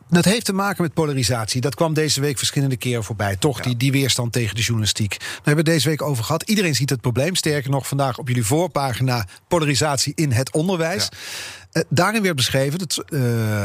A: Dat heeft te maken met polarisatie. Dat kwam deze week verschillende keren voorbij. Toch, die, die weerstand tegen de journalistiek. Daar hebben we deze week over gehad. Iedereen ziet het probleem. Sterker nog, vandaag op jullie voorpagina polarisatie in het onderwijs. Ja. Uh, daarin werd beschreven dat uh,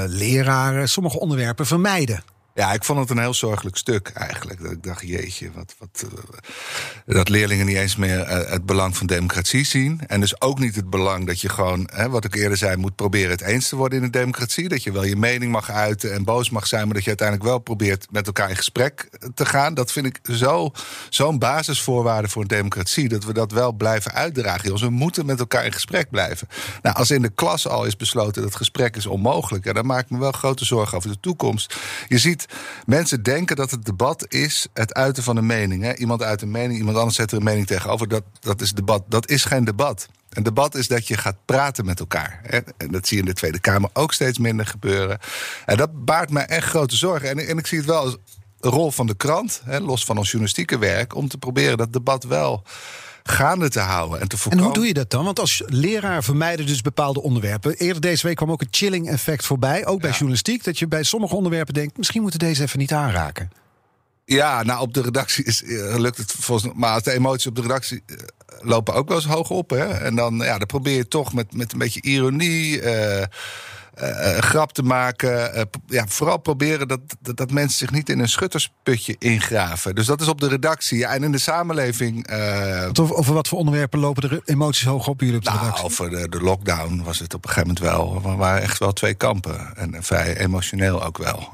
A: leraren sommige onderwerpen vermijden.
B: Ja, ik vond het een heel zorgelijk stuk eigenlijk. Dat ik dacht, jeetje, wat, wat, uh, dat leerlingen niet eens meer uh, het belang van democratie zien. En dus ook niet het belang dat je gewoon, hè, wat ik eerder zei, moet proberen het eens te worden in een democratie. Dat je wel je mening mag uiten en boos mag zijn, maar dat je uiteindelijk wel probeert met elkaar in gesprek te gaan. Dat vind ik zo, zo'n basisvoorwaarde voor een democratie. Dat we dat wel blijven uitdragen. Jongens. We moeten met elkaar in gesprek blijven. Nou, als in de klas al is besloten dat gesprek is onmogelijk, ja, dan maak ik me wel grote zorgen over de toekomst. Je ziet mensen denken dat het debat is het uiten van een mening. Hè? Iemand uit een mening, iemand anders zet er een mening tegenover. Dat, dat is debat. Dat is geen debat. Een debat is dat je gaat praten met elkaar. En dat zie je in de Tweede Kamer ook steeds minder gebeuren. En dat baart mij echt grote zorgen. En, en ik zie het wel als rol van de krant, los van ons journalistieke werk, om te proberen dat debat wel gaande te houden. En, te
A: voorkomen. en hoe doe je dat dan? Want als leraar vermijden dus bepaalde onderwerpen. Eerder deze week kwam ook het chilling effect voorbij. Ook bij journalistiek. Dat je bij sommige onderwerpen denkt... misschien moeten deze even niet aanraken.
B: Ja, nou op de redactie is, uh, lukt het volgens Maar de emoties op de redactie uh, lopen ook wel eens hoog op. Hè? En dan, ja, dan probeer je toch met, met een beetje ironie... Uh, uh, grap te maken. Uh, ja, vooral proberen dat, dat, dat, mensen zich niet in een schuttersputje ingraven. Dus dat is op de redactie. Ja, en in de samenleving. Uh,
A: over, over, wat voor onderwerpen lopen de emoties hoog op jullie op de
B: nou,
A: redactie?
B: Over de, de, lockdown was het op een gegeven moment wel. Er waren echt wel twee kampen. En vrij emotioneel ook wel.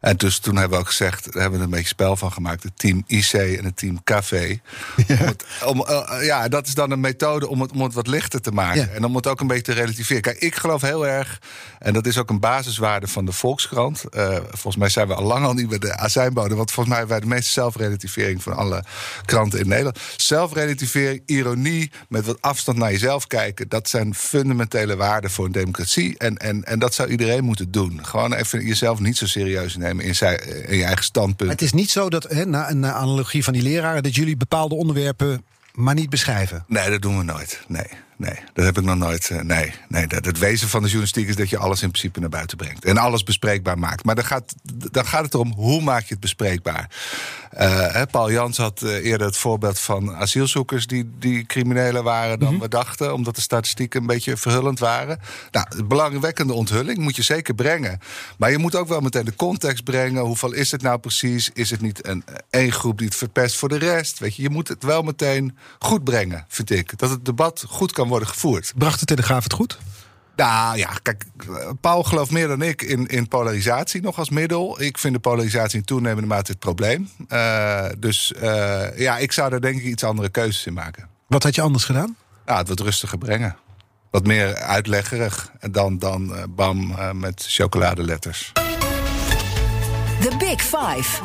B: En dus toen hebben we ook gezegd, daar hebben we een beetje spel van gemaakt. Het team IC en het team Café. Ja, om het, om, uh, ja dat is dan een methode om het, om het wat lichter te maken. Ja. En om het ook een beetje te relativeren. Kijk, ik geloof heel erg, en dat is ook een basiswaarde van de Volkskrant. Uh, volgens mij zijn we al lang al niet bij de azijnbode. Want volgens mij hebben wij de meeste zelfrelativering van alle kranten in Nederland. Zelfrelativering, ironie, met wat afstand naar jezelf kijken. Dat zijn fundamentele waarden voor een democratie. En, en, en dat zou iedereen moeten doen. Gewoon even jezelf niet zo serieus nemen in, zijn, in je eigen standpunt.
A: Het is niet zo dat, hè, na een analogie van die leraren, dat jullie bepaalde onderwerpen maar niet beschrijven.
B: Nee, dat doen we nooit. Nee, nee, dat heb ik nog nooit. Uh, nee, nee dat, het wezen van de journalistiek is dat je alles in principe naar buiten brengt. En alles bespreekbaar maakt. Maar dan gaat, dan gaat het erom hoe maak je het bespreekbaar. Uh, Paul Jans had uh, eerder het voorbeeld van asielzoekers die, die criminelen waren dan mm -hmm. we dachten, omdat de statistieken een beetje verhullend waren. Nou, belangwekkende onthulling moet je zeker brengen. Maar je moet ook wel meteen de context brengen. Hoeveel is het nou precies? Is het niet een één groep die het verpest voor de rest? Weet je, je moet het wel meteen goed brengen, vind ik. Dat het debat goed kan worden gevoerd.
A: Bracht de Telegraaf het goed?
B: Nou ja, kijk, Paul gelooft meer dan ik in, in polarisatie nog als middel. Ik vind de polarisatie in toenemende mate het probleem. Uh, dus uh, ja, ik zou daar denk ik iets andere keuzes in maken.
A: Wat had je anders gedaan?
B: Ja, het wat rustiger brengen. Wat meer uitleggerig dan, dan uh, bam uh, met chocoladeletters.
D: The Big Five.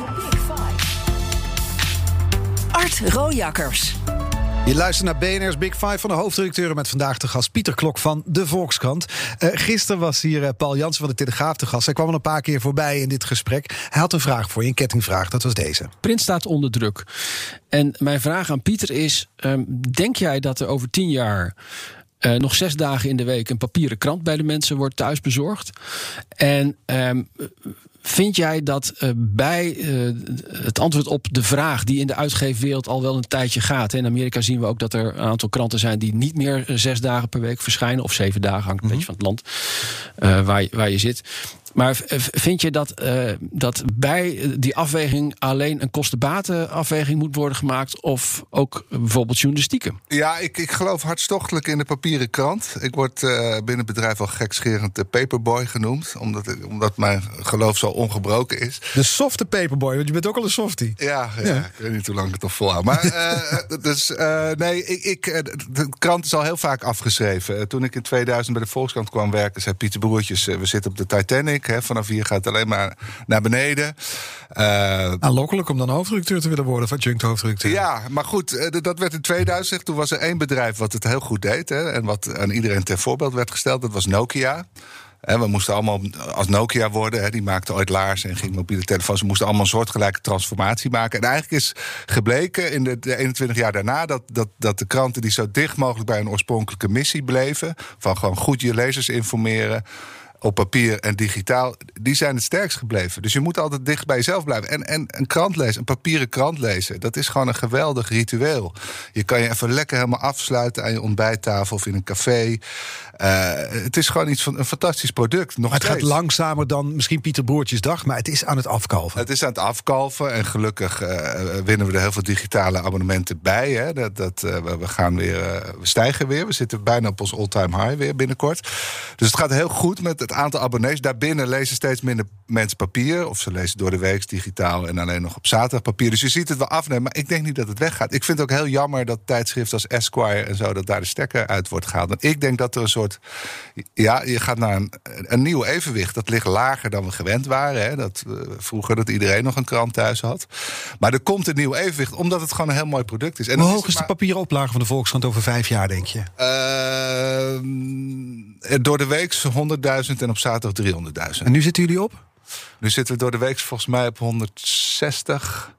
D: Art Rojakkers.
A: Je luistert naar BNR's Big Five van de hoofdredacteuren... met vandaag de gast Pieter Klok van De Volkskrant. Uh, gisteren was hier uh, Paul Jansen van de Telegraaf te gast. Hij kwam al een paar keer voorbij in dit gesprek. Hij had een vraag voor je, een kettingvraag. Dat was deze.
E: Print staat onder druk. En mijn vraag aan Pieter is... Um, denk jij dat er over tien jaar... Uh, nog zes dagen in de week een papieren krant bij de mensen wordt thuis bezorgd. En um, Vind jij dat uh, bij uh, het antwoord op de vraag die in de uitgeefwereld al wel een tijdje gaat. Hè? In Amerika zien we ook dat er een aantal kranten zijn die niet meer zes dagen per week verschijnen. Of zeven dagen, hangt een mm -hmm. beetje van het land waar, waar je zit. Maar vind je dat, uh, dat bij die afweging alleen een kostenbatenafweging moet worden gemaakt? Of ook bijvoorbeeld journalistieke?
B: Ja, ik, ik geloof hartstochtelijk in de papieren krant. Ik word uh, binnen het bedrijf al gekscherend de paperboy genoemd. Omdat, omdat mijn geloof zo ongebroken is.
A: De softe paperboy, want je bent ook al een softie.
B: Ja, ja, ja. ik weet niet hoe lang ik het nog volhoud. Maar uh, dus, nee, ik, ik, de krant is al heel vaak afgeschreven. toen ik in 2000 bij de Volkskrant kwam werken, zei Pieter Broertjes... we zitten op de Titanic. Hè, vanaf hier gaat het alleen maar naar beneden.
A: Uh, Aanlokkelijk om dan hoofdredacteur te willen worden van Junk hoofdredacteur.
B: Ja, maar goed, dat werd in 2000. Toen was er één bedrijf wat het heel goed deed. Hè, en wat aan iedereen ter voorbeeld werd gesteld. Dat was Nokia. En we moesten allemaal als Nokia worden. Hè, die maakte ooit laarzen en ging mobiele telefoons. Ze moesten allemaal een soortgelijke transformatie maken. En eigenlijk is gebleken in de, de 21 jaar daarna... Dat, dat, dat de kranten die zo dicht mogelijk bij een oorspronkelijke missie bleven... van gewoon goed je lezers informeren op papier en digitaal, die zijn het sterkst gebleven. Dus je moet altijd dicht bij jezelf blijven. En, en een krant lezen, een papieren krant lezen, dat is gewoon een geweldig ritueel. Je kan je even lekker helemaal afsluiten aan je ontbijttafel of in een café. Uh, het is gewoon iets van een fantastisch product. Nog
A: maar het
B: steeds.
A: gaat langzamer dan misschien Pieter Broertjes dag, maar het is aan het afkalven.
B: Het is aan het afkalven en gelukkig uh, winnen we er heel veel digitale abonnementen bij. Hè. Dat, dat, uh, we gaan weer, we stijgen weer. We zitten bijna op ons all-time high weer binnenkort. Dus het gaat heel goed met het aantal abonnees. Daarbinnen lezen steeds minder mensen papier. Of ze lezen door de week digitaal en alleen nog op zaterdag papier. Dus je ziet het wel afnemen. Maar ik denk niet dat het weggaat. Ik vind het ook heel jammer dat tijdschriften als Esquire en zo... dat daar de stekker uit wordt gehaald. Want ik denk dat er een soort... Ja, je gaat naar een, een nieuw evenwicht. Dat ligt lager dan we gewend waren. Hè. Dat, uh, vroeger dat iedereen nog een krant thuis had. Maar er komt een nieuw evenwicht, omdat het gewoon een heel mooi product is.
A: En Hoe hoog is, is de papieren oplage van de Volkskrant over vijf jaar, denk je?
B: Uh, door de week 100.000 en op zaterdag 300.000.
A: En nu zitten jullie op?
B: Nu zitten we door de week volgens mij op 160.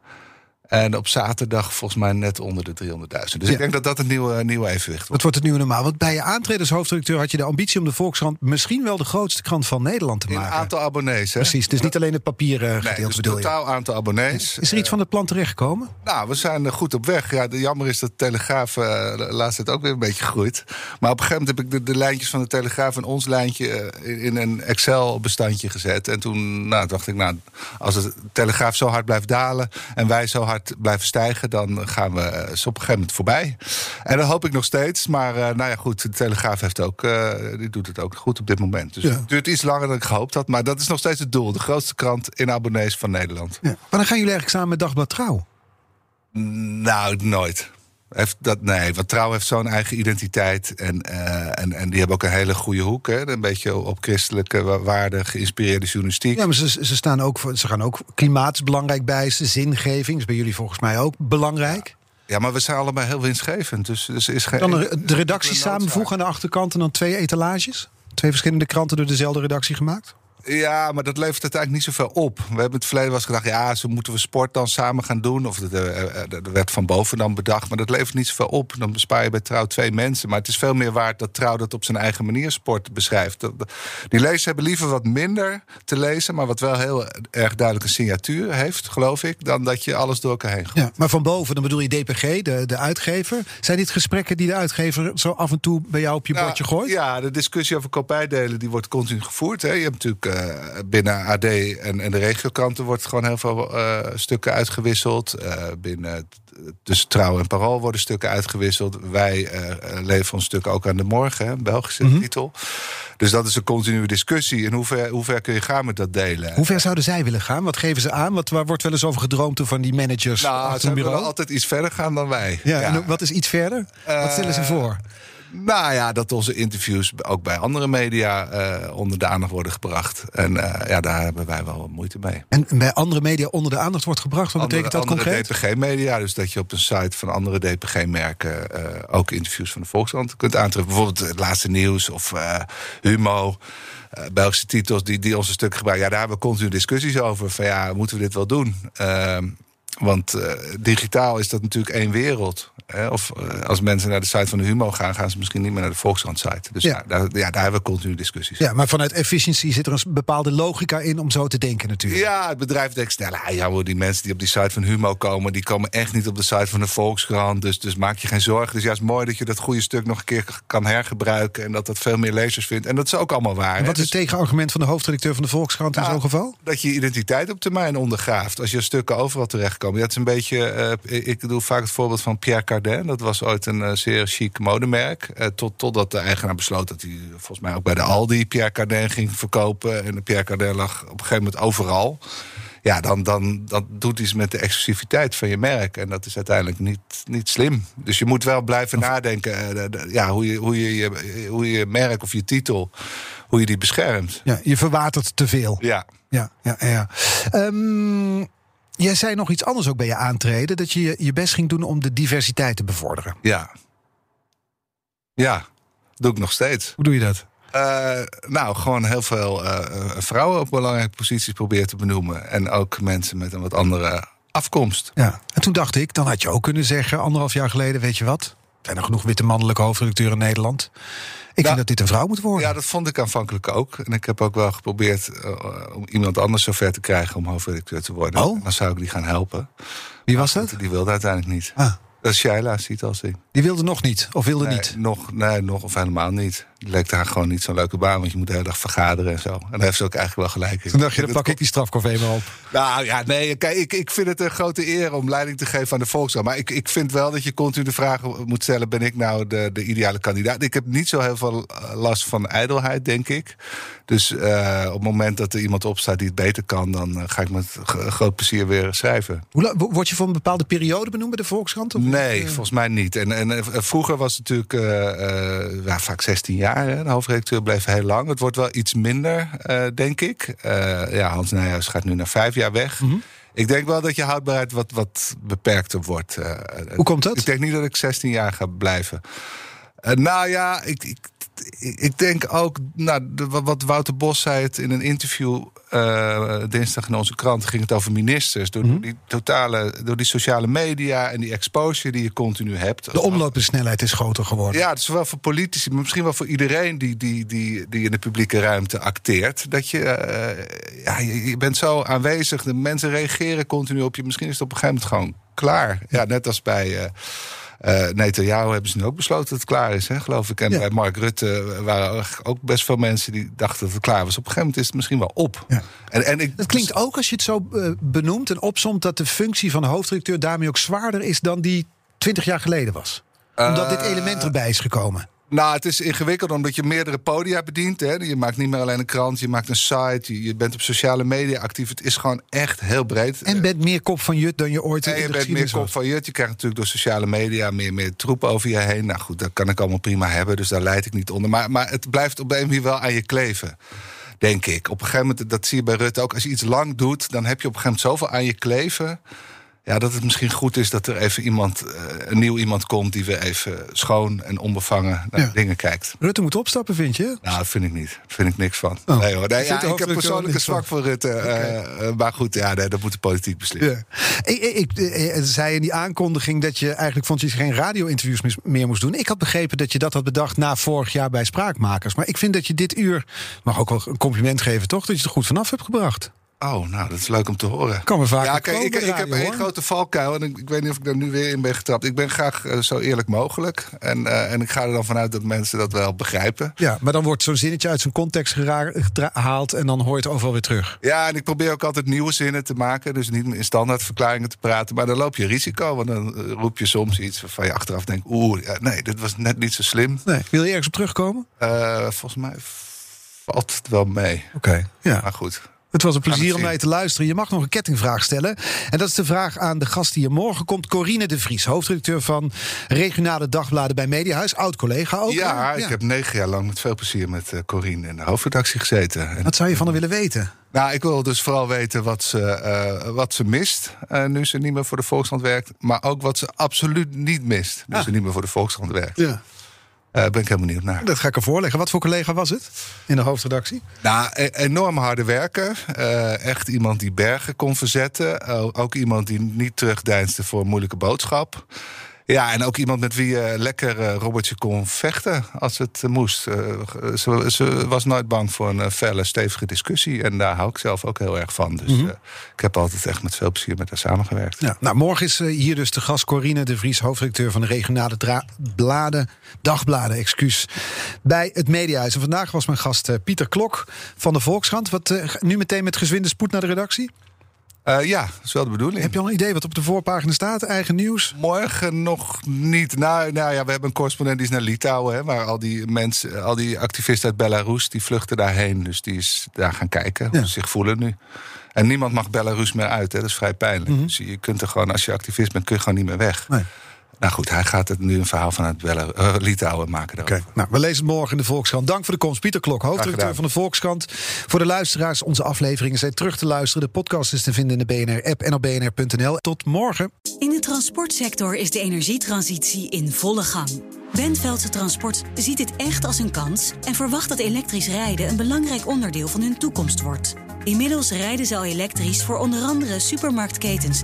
B: En op zaterdag volgens mij net onder de 300.000. Dus ja. ik denk dat dat een nieuwe, nieuwe evenwicht wordt.
A: Dat wordt het nieuwe normaal. Want bij je aantreden als hoofdredacteur had je de ambitie om de Volkskrant misschien wel de grootste krant van Nederland te maken.
B: Een aantal abonnees, hè?
A: Precies. Dus niet alleen het papieren gedeelte
B: nee, dus
A: bedoel
B: je. totaal aantal abonnees.
A: Is er iets van het plan terechtgekomen?
B: Nou, we zijn goed op weg. Ja, de jammer is dat de Telegraaf uh, laatst het ook weer een beetje groeit. Maar op een gegeven moment heb ik de, de lijntjes van de Telegraaf en ons lijntje uh, in een Excel-bestandje gezet. En toen nou, dacht ik, nou, als de Telegraaf zo hard blijft dalen en wij zo hard blijven stijgen dan gaan we op een gegeven moment voorbij. En dat hoop ik nog steeds. Maar uh, nou ja, goed, de Telegraaf heeft ook, uh, die doet het ook goed op dit moment. Dus ja. het duurt iets langer dan ik gehoopt had. Maar dat is nog steeds het doel. De grootste krant in abonnees van Nederland.
A: Ja. Maar dan gaan jullie eigenlijk samen met Dagblad Trouw?
B: Nou, nooit. Heeft dat, nee, want Trouw heeft zo'n eigen identiteit. En, uh, en, en die hebben ook een hele goede hoek. Hè? Een beetje op christelijke waarden geïnspireerde journalistiek.
A: Ja, maar ze, ze, staan ook, ze gaan ook klimaat is belangrijk bij ze. Zingeving is bij jullie volgens mij ook belangrijk.
B: Ja. Ja, maar we zijn allebei heel winstgevend. Dus, dus is geen.
A: Dan de redactie samenvoegen aan de achterkant en dan twee etalages? Twee verschillende kranten door dezelfde redactie gemaakt?
B: Ja, maar dat levert uiteindelijk niet zoveel op. We hebben in het verleden wel eens gedacht... ja, zo moeten we sport dan samen gaan doen. Of er werd van boven dan bedacht. Maar dat levert niet zoveel op. Dan bespaar je bij Trouw twee mensen. Maar het is veel meer waard dat Trouw dat op zijn eigen manier sport beschrijft. Die lezers hebben liever wat minder te lezen... maar wat wel heel erg duidelijk een signatuur heeft, geloof ik... dan dat je alles door elkaar heen gooit.
A: Ja, maar van boven, dan bedoel je DPG, de, de uitgever. Zijn dit gesprekken die de uitgever zo af en toe bij jou op je
B: nou,
A: bordje gooit?
B: Ja, de discussie over kopijdelen die wordt continu gevoerd. Hè. Je hebt natuurlijk... Uh, binnen AD en, en de regiokranten wordt gewoon heel veel uh, stukken uitgewisseld. Uh, binnen dus Trouw en Parool worden stukken uitgewisseld. Wij leveren ons stukken ook aan de morgen, hè, Belgische mm -hmm. titel. Dus dat is een continue discussie. En hoe ver, hoe ver kun je gaan met dat delen?
A: Hoe ver zouden zij willen gaan? Wat geven ze aan? Wat, waar wordt wel eens over gedroomd van die managers?
B: Nou, ze willen altijd iets verder gaan dan wij.
A: Ja, ja. En wat is iets verder? wat stellen ze voor?
B: Nou ja, dat onze interviews ook bij andere media uh, onder de aandacht worden gebracht. En uh, ja, daar hebben wij wel moeite mee.
A: En bij andere media onder de aandacht wordt gebracht? Wat
B: andere,
A: betekent dat
B: andere
A: concreet?
B: DPG-media, dus dat je op een site van andere DPG-merken uh, ook interviews van de Volkskrant kunt aantreffen. Bijvoorbeeld het laatste nieuws of Humo. Belgische titels die, die onze stukken gebruiken. Ja, daar hebben we continu discussies over. Van ja, moeten we dit wel doen? Want uh, digitaal is dat natuurlijk één wereld. Hè? Of uh, als mensen naar de site van de Humo gaan, gaan ze misschien niet meer naar de Volkskrant-site. Dus ja. daar, ja, daar hebben we continu discussies.
A: Ja, maar vanuit efficiëntie zit er een bepaalde logica in om zo te denken natuurlijk.
B: Ja, het bedrijf denkt snel, ah, ja, die mensen die op die site van Humo komen, die komen echt niet op de site van de Volkskrant. Dus, dus maak je geen zorgen. Dus ja, het is mooi dat je dat goede stuk nog een keer kan hergebruiken en dat dat veel meer lezers vindt. En dat is ook allemaal waar.
A: En wat is het tegenargument van de hoofdredacteur van de Volkskrant
B: Nou,
A: in zo'n geval?
B: Dat je identiteit op termijn ondergraaft. Als je stukken overal terechtkomt. Ja, het is een beetje. Uh, ik doe vaak het voorbeeld van Pierre Cardin. Dat was ooit een uh, zeer chic modemerk. Uh, tot, totdat de eigenaar besloot dat hij volgens mij ook bij de Aldi Pierre Cardin ging verkopen. En de Pierre Cardin lag op een gegeven moment overal. Ja, dan, dan, dan doet iets met de exclusiviteit van je merk. En dat is uiteindelijk niet, niet slim. Dus je moet wel blijven of... nadenken ja, hoe, je, hoe, je, je, hoe je merk of je titel, hoe je die beschermt.
A: Ja, je verwatert te veel.
B: Ja.
A: Ja, ja, ja. Um, Jij zei nog iets anders ook bij je aantreden. Dat je je best ging doen om de diversiteit te bevorderen.
B: Ja. Ja, doe ik nog steeds.
A: Hoe doe je dat?
B: Uh, nou, gewoon heel veel uh, vrouwen op belangrijke posities proberen te benoemen. En ook mensen met een wat andere afkomst.
A: Ja, en toen dacht ik, dan had je ook kunnen zeggen, anderhalf jaar geleden, weet je wat? Er zijn er genoeg witte mannelijke hoofdredacteuren in Nederland. Ik nou, vind dat dit een vrouw moet worden.
B: Ja, dat vond ik aanvankelijk ook. En ik heb ook wel geprobeerd uh, om iemand anders zover te krijgen om hoofdredacteur te worden.
A: Oh?
B: Dan zou ik die gaan helpen.
A: Wie was dat?
B: Die wilde uiteindelijk niet.
A: Ah.
B: Dat is Shaila, ziet als ik.
A: Die wilde nog niet, of wilde
B: nee,
A: niet?
B: Nog, nee, nog of helemaal niet. Die leek haar gewoon niet zo'n leuke baan, want je moet de hele dag vergaderen en zo. En daar heeft ze ook eigenlijk wel gelijk in.
A: Toen dacht je, dan pak ik die strafkofee maar op.
B: Nou ja, nee, kijk, ik, ik vind het een grote eer om leiding te geven aan de Volksraad. Maar ik, ik vind wel dat je continu de vraag moet stellen: ben ik nou de, de ideale kandidaat? Ik heb niet zo heel veel last van ijdelheid, denk ik. Dus uh, op het moment dat er iemand opstaat die het beter kan, dan uh, ga ik met groot plezier weer schrijven.
A: Hoe, word je voor een bepaalde periode benoemd bij de Volkskrant? Of
B: nee, uh... volgens mij niet. En, en vroeger was het natuurlijk uh, ja, vaak 16 jaar. Hè. De hoofdredacteur bleef heel lang. Het wordt wel iets minder, denk ik. ja, Hans Nijhuis gaat nu naar vijf jaar weg.
A: Mm -hmm.
B: Ik denk wel dat je houdbaarheid wat, wat beperkter wordt.
A: Hoe komt dat?
B: Ik denk niet dat ik 16 jaar ga blijven. nou ja, ik, ik ik denk ook, nou, wat Wouter Bos zei het in een interview uh, dinsdag in onze krant, ging het over ministers. Door,
A: Mhm.
B: mm -hmm. die totale, door die sociale media en die exposure die je continu hebt.
A: De omlopensnelheid is groter geworden.
B: Ja, zowel voor politici, maar misschien wel voor iedereen die, die, die, die in de publieke ruimte acteert. Dat je, uh, ja, je, je bent zo aanwezig, de mensen reageren continu op je. Misschien is het op een gegeven moment gewoon klaar. Ja, net als bij. Uh, uh, Netanyahu hebben ze nu ook besloten dat het klaar is, hè, geloof ik. En ja. bij Mark Rutte waren ook best veel mensen die dachten dat het klaar was. Op een gegeven moment is het misschien wel op.
A: Ja.
B: En, en ik,
A: het klinkt ook als je het zo uh, benoemt en opsomt... dat de functie van de hoofdredacteur daarmee ook zwaarder is... dan die twintig jaar geleden was. Omdat uh, dit element erbij is gekomen.
B: Nou, het is ingewikkeld omdat je meerdere podia bedient. Hè. Je maakt niet meer alleen een krant, je maakt een site, je, je bent op sociale media actief. Het is gewoon echt heel breed.
A: En bent meer kop van jut dan je ooit
B: en je bent meer kop van jut. Je krijgt natuurlijk door sociale media meer, meer troep over je heen. Nou goed, dat kan ik allemaal prima hebben, dus daar leid ik niet onder. Maar, maar het blijft op een manier wel aan je kleven. Denk ik. Op een gegeven moment, dat zie je bij Rutte ook. Als je iets lang doet, dan heb je op een gegeven moment zoveel aan je kleven. Ja, dat het misschien goed is dat er even iemand, uh, een nieuw iemand komt die weer even schoon en onbevangen naar ja. dingen kijkt.
A: Rutte moet opstappen, vind je?
B: Nou, dat vind ik niet. Daar vind ik niks van. Oh. Nee hoor. Nee, ja, ik heb persoonlijk een zwak voor Rutte. Okay. Uh, maar goed, ja, nee, dat moet de politiek beslissen.
A: Ja. Ik, ik, ik, zei in die aankondiging dat je eigenlijk vond dat je geen radio-interviews meer moest doen. Ik had begrepen dat je dat had bedacht na vorig jaar bij Spraakmakers. Maar ik vind dat je dit uur, mag ook wel een compliment geven, toch? Dat je er goed vanaf hebt gebracht.
B: Oh, nou, dat is leuk om te horen.
A: Kan we vaak.
B: Ja, kijk, ik, ik heb één grote valkuil en ik, ik, weet niet of ik daar nu weer in ben getrapt. Ik ben graag uh, zo eerlijk mogelijk. En, uh, en ik ga er dan vanuit dat mensen dat wel begrijpen.
A: Ja, maar dan wordt zo'n zinnetje uit zijn context gehaald en dan hoor je het overal weer terug.
B: Ja, en ik probeer ook altijd nieuwe zinnen te maken. Dus niet in standaardverklaringen te praten. Maar dan loop je risico, want dan uh, roep je soms iets waarvan je achteraf denkt: oeh, ja, nee, dit was net niet zo slim.
A: Nee. Wil je ergens op terugkomen?
B: volgens mij valt het wel mee.
A: Oké, okay, ja.
B: Maar goed.
A: Het was een plezier om naar je te luisteren. Je mag nog een kettingvraag stellen. En dat is de vraag aan de gast die hier morgen komt. Corine de Vries, hoofdredacteur van regionale dagbladen bij Mediahuis. Oud-collega ook.
B: Ja, ik heb negen jaar lang met veel plezier met uh, Corine in de hoofdredactie gezeten.
A: En wat zou je van haar willen weten?
B: Nou, ik wil dus vooral weten wat ze, uh, wat ze mist uh, nu ze niet meer voor de Volkskrant werkt. Maar ook wat ze absoluut niet mist nu ah. ze niet meer voor de Volkskrant werkt. Ja. Uh, ben ik heel benieuwd naar.
A: Dat ga ik er voorleggen. Wat voor collega was het in de hoofdredactie?
B: Nou, e- enorm harde werker. Uh, echt iemand die bergen kon verzetten. ook iemand die niet terugdeinsde voor een moeilijke boodschap. Ja, en ook iemand met wie je lekker uh, Robertje kon vechten als het uh, moest. Ze, ze, was nooit bang voor een felle, stevige discussie. En daar hou ik zelf ook heel erg van. Dus mm -hmm. ik heb altijd echt met veel plezier met haar samengewerkt.
A: Ja, nou, morgen is hier dus de gast Corine de Vries, hoofdredacteur van de regionale bladen, dagbladen, excuus, bij het Mediahuis. En vandaag was mijn gast Pieter Klok van de Volkskrant. Wat nu meteen met gezwinde spoed naar de redactie?
B: Uh, ja, dat is wel de bedoeling.
A: Heb je al een idee wat op de voorpagina staat? Eigen nieuws?
B: Morgen nog niet. Nou, nou ja, we hebben een correspondent die is naar Litouwen. Hè, waar al die mensen, al die activisten uit Belarus, die vluchten daarheen. Dus die is daar gaan kijken hoe ze zich voelen nu. En niemand mag Belarus meer uit. Hè, dat is vrij pijnlijk. Mm -hmm. Dus je kunt er gewoon, als je activist bent, kun je gewoon niet meer weg. Nee. Nou goed, hij gaat het nu een verhaal vanuit Bellen, uh, Litouwen maken.
A: Oké, nou, we lezen het morgen in de Volkskrant. Dank voor de komst. Pieter Klok, hoofdredacteur van de Volkskrant. Voor de luisteraars, onze afleveringen zijn terug te luisteren. De podcast is te vinden in de BNR-app en op bnr.nl. Tot morgen.
F: In de transportsector is de energietransitie in volle gang. Benveldse Transport ziet dit echt als een kans en verwacht dat elektrisch rijden een belangrijk onderdeel van hun toekomst wordt. Inmiddels rijden ze al elektrisch voor onder andere supermarktketens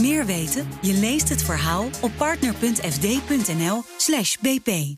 F: meer weten? Je leest het verhaal op partner.fd.nl/bp.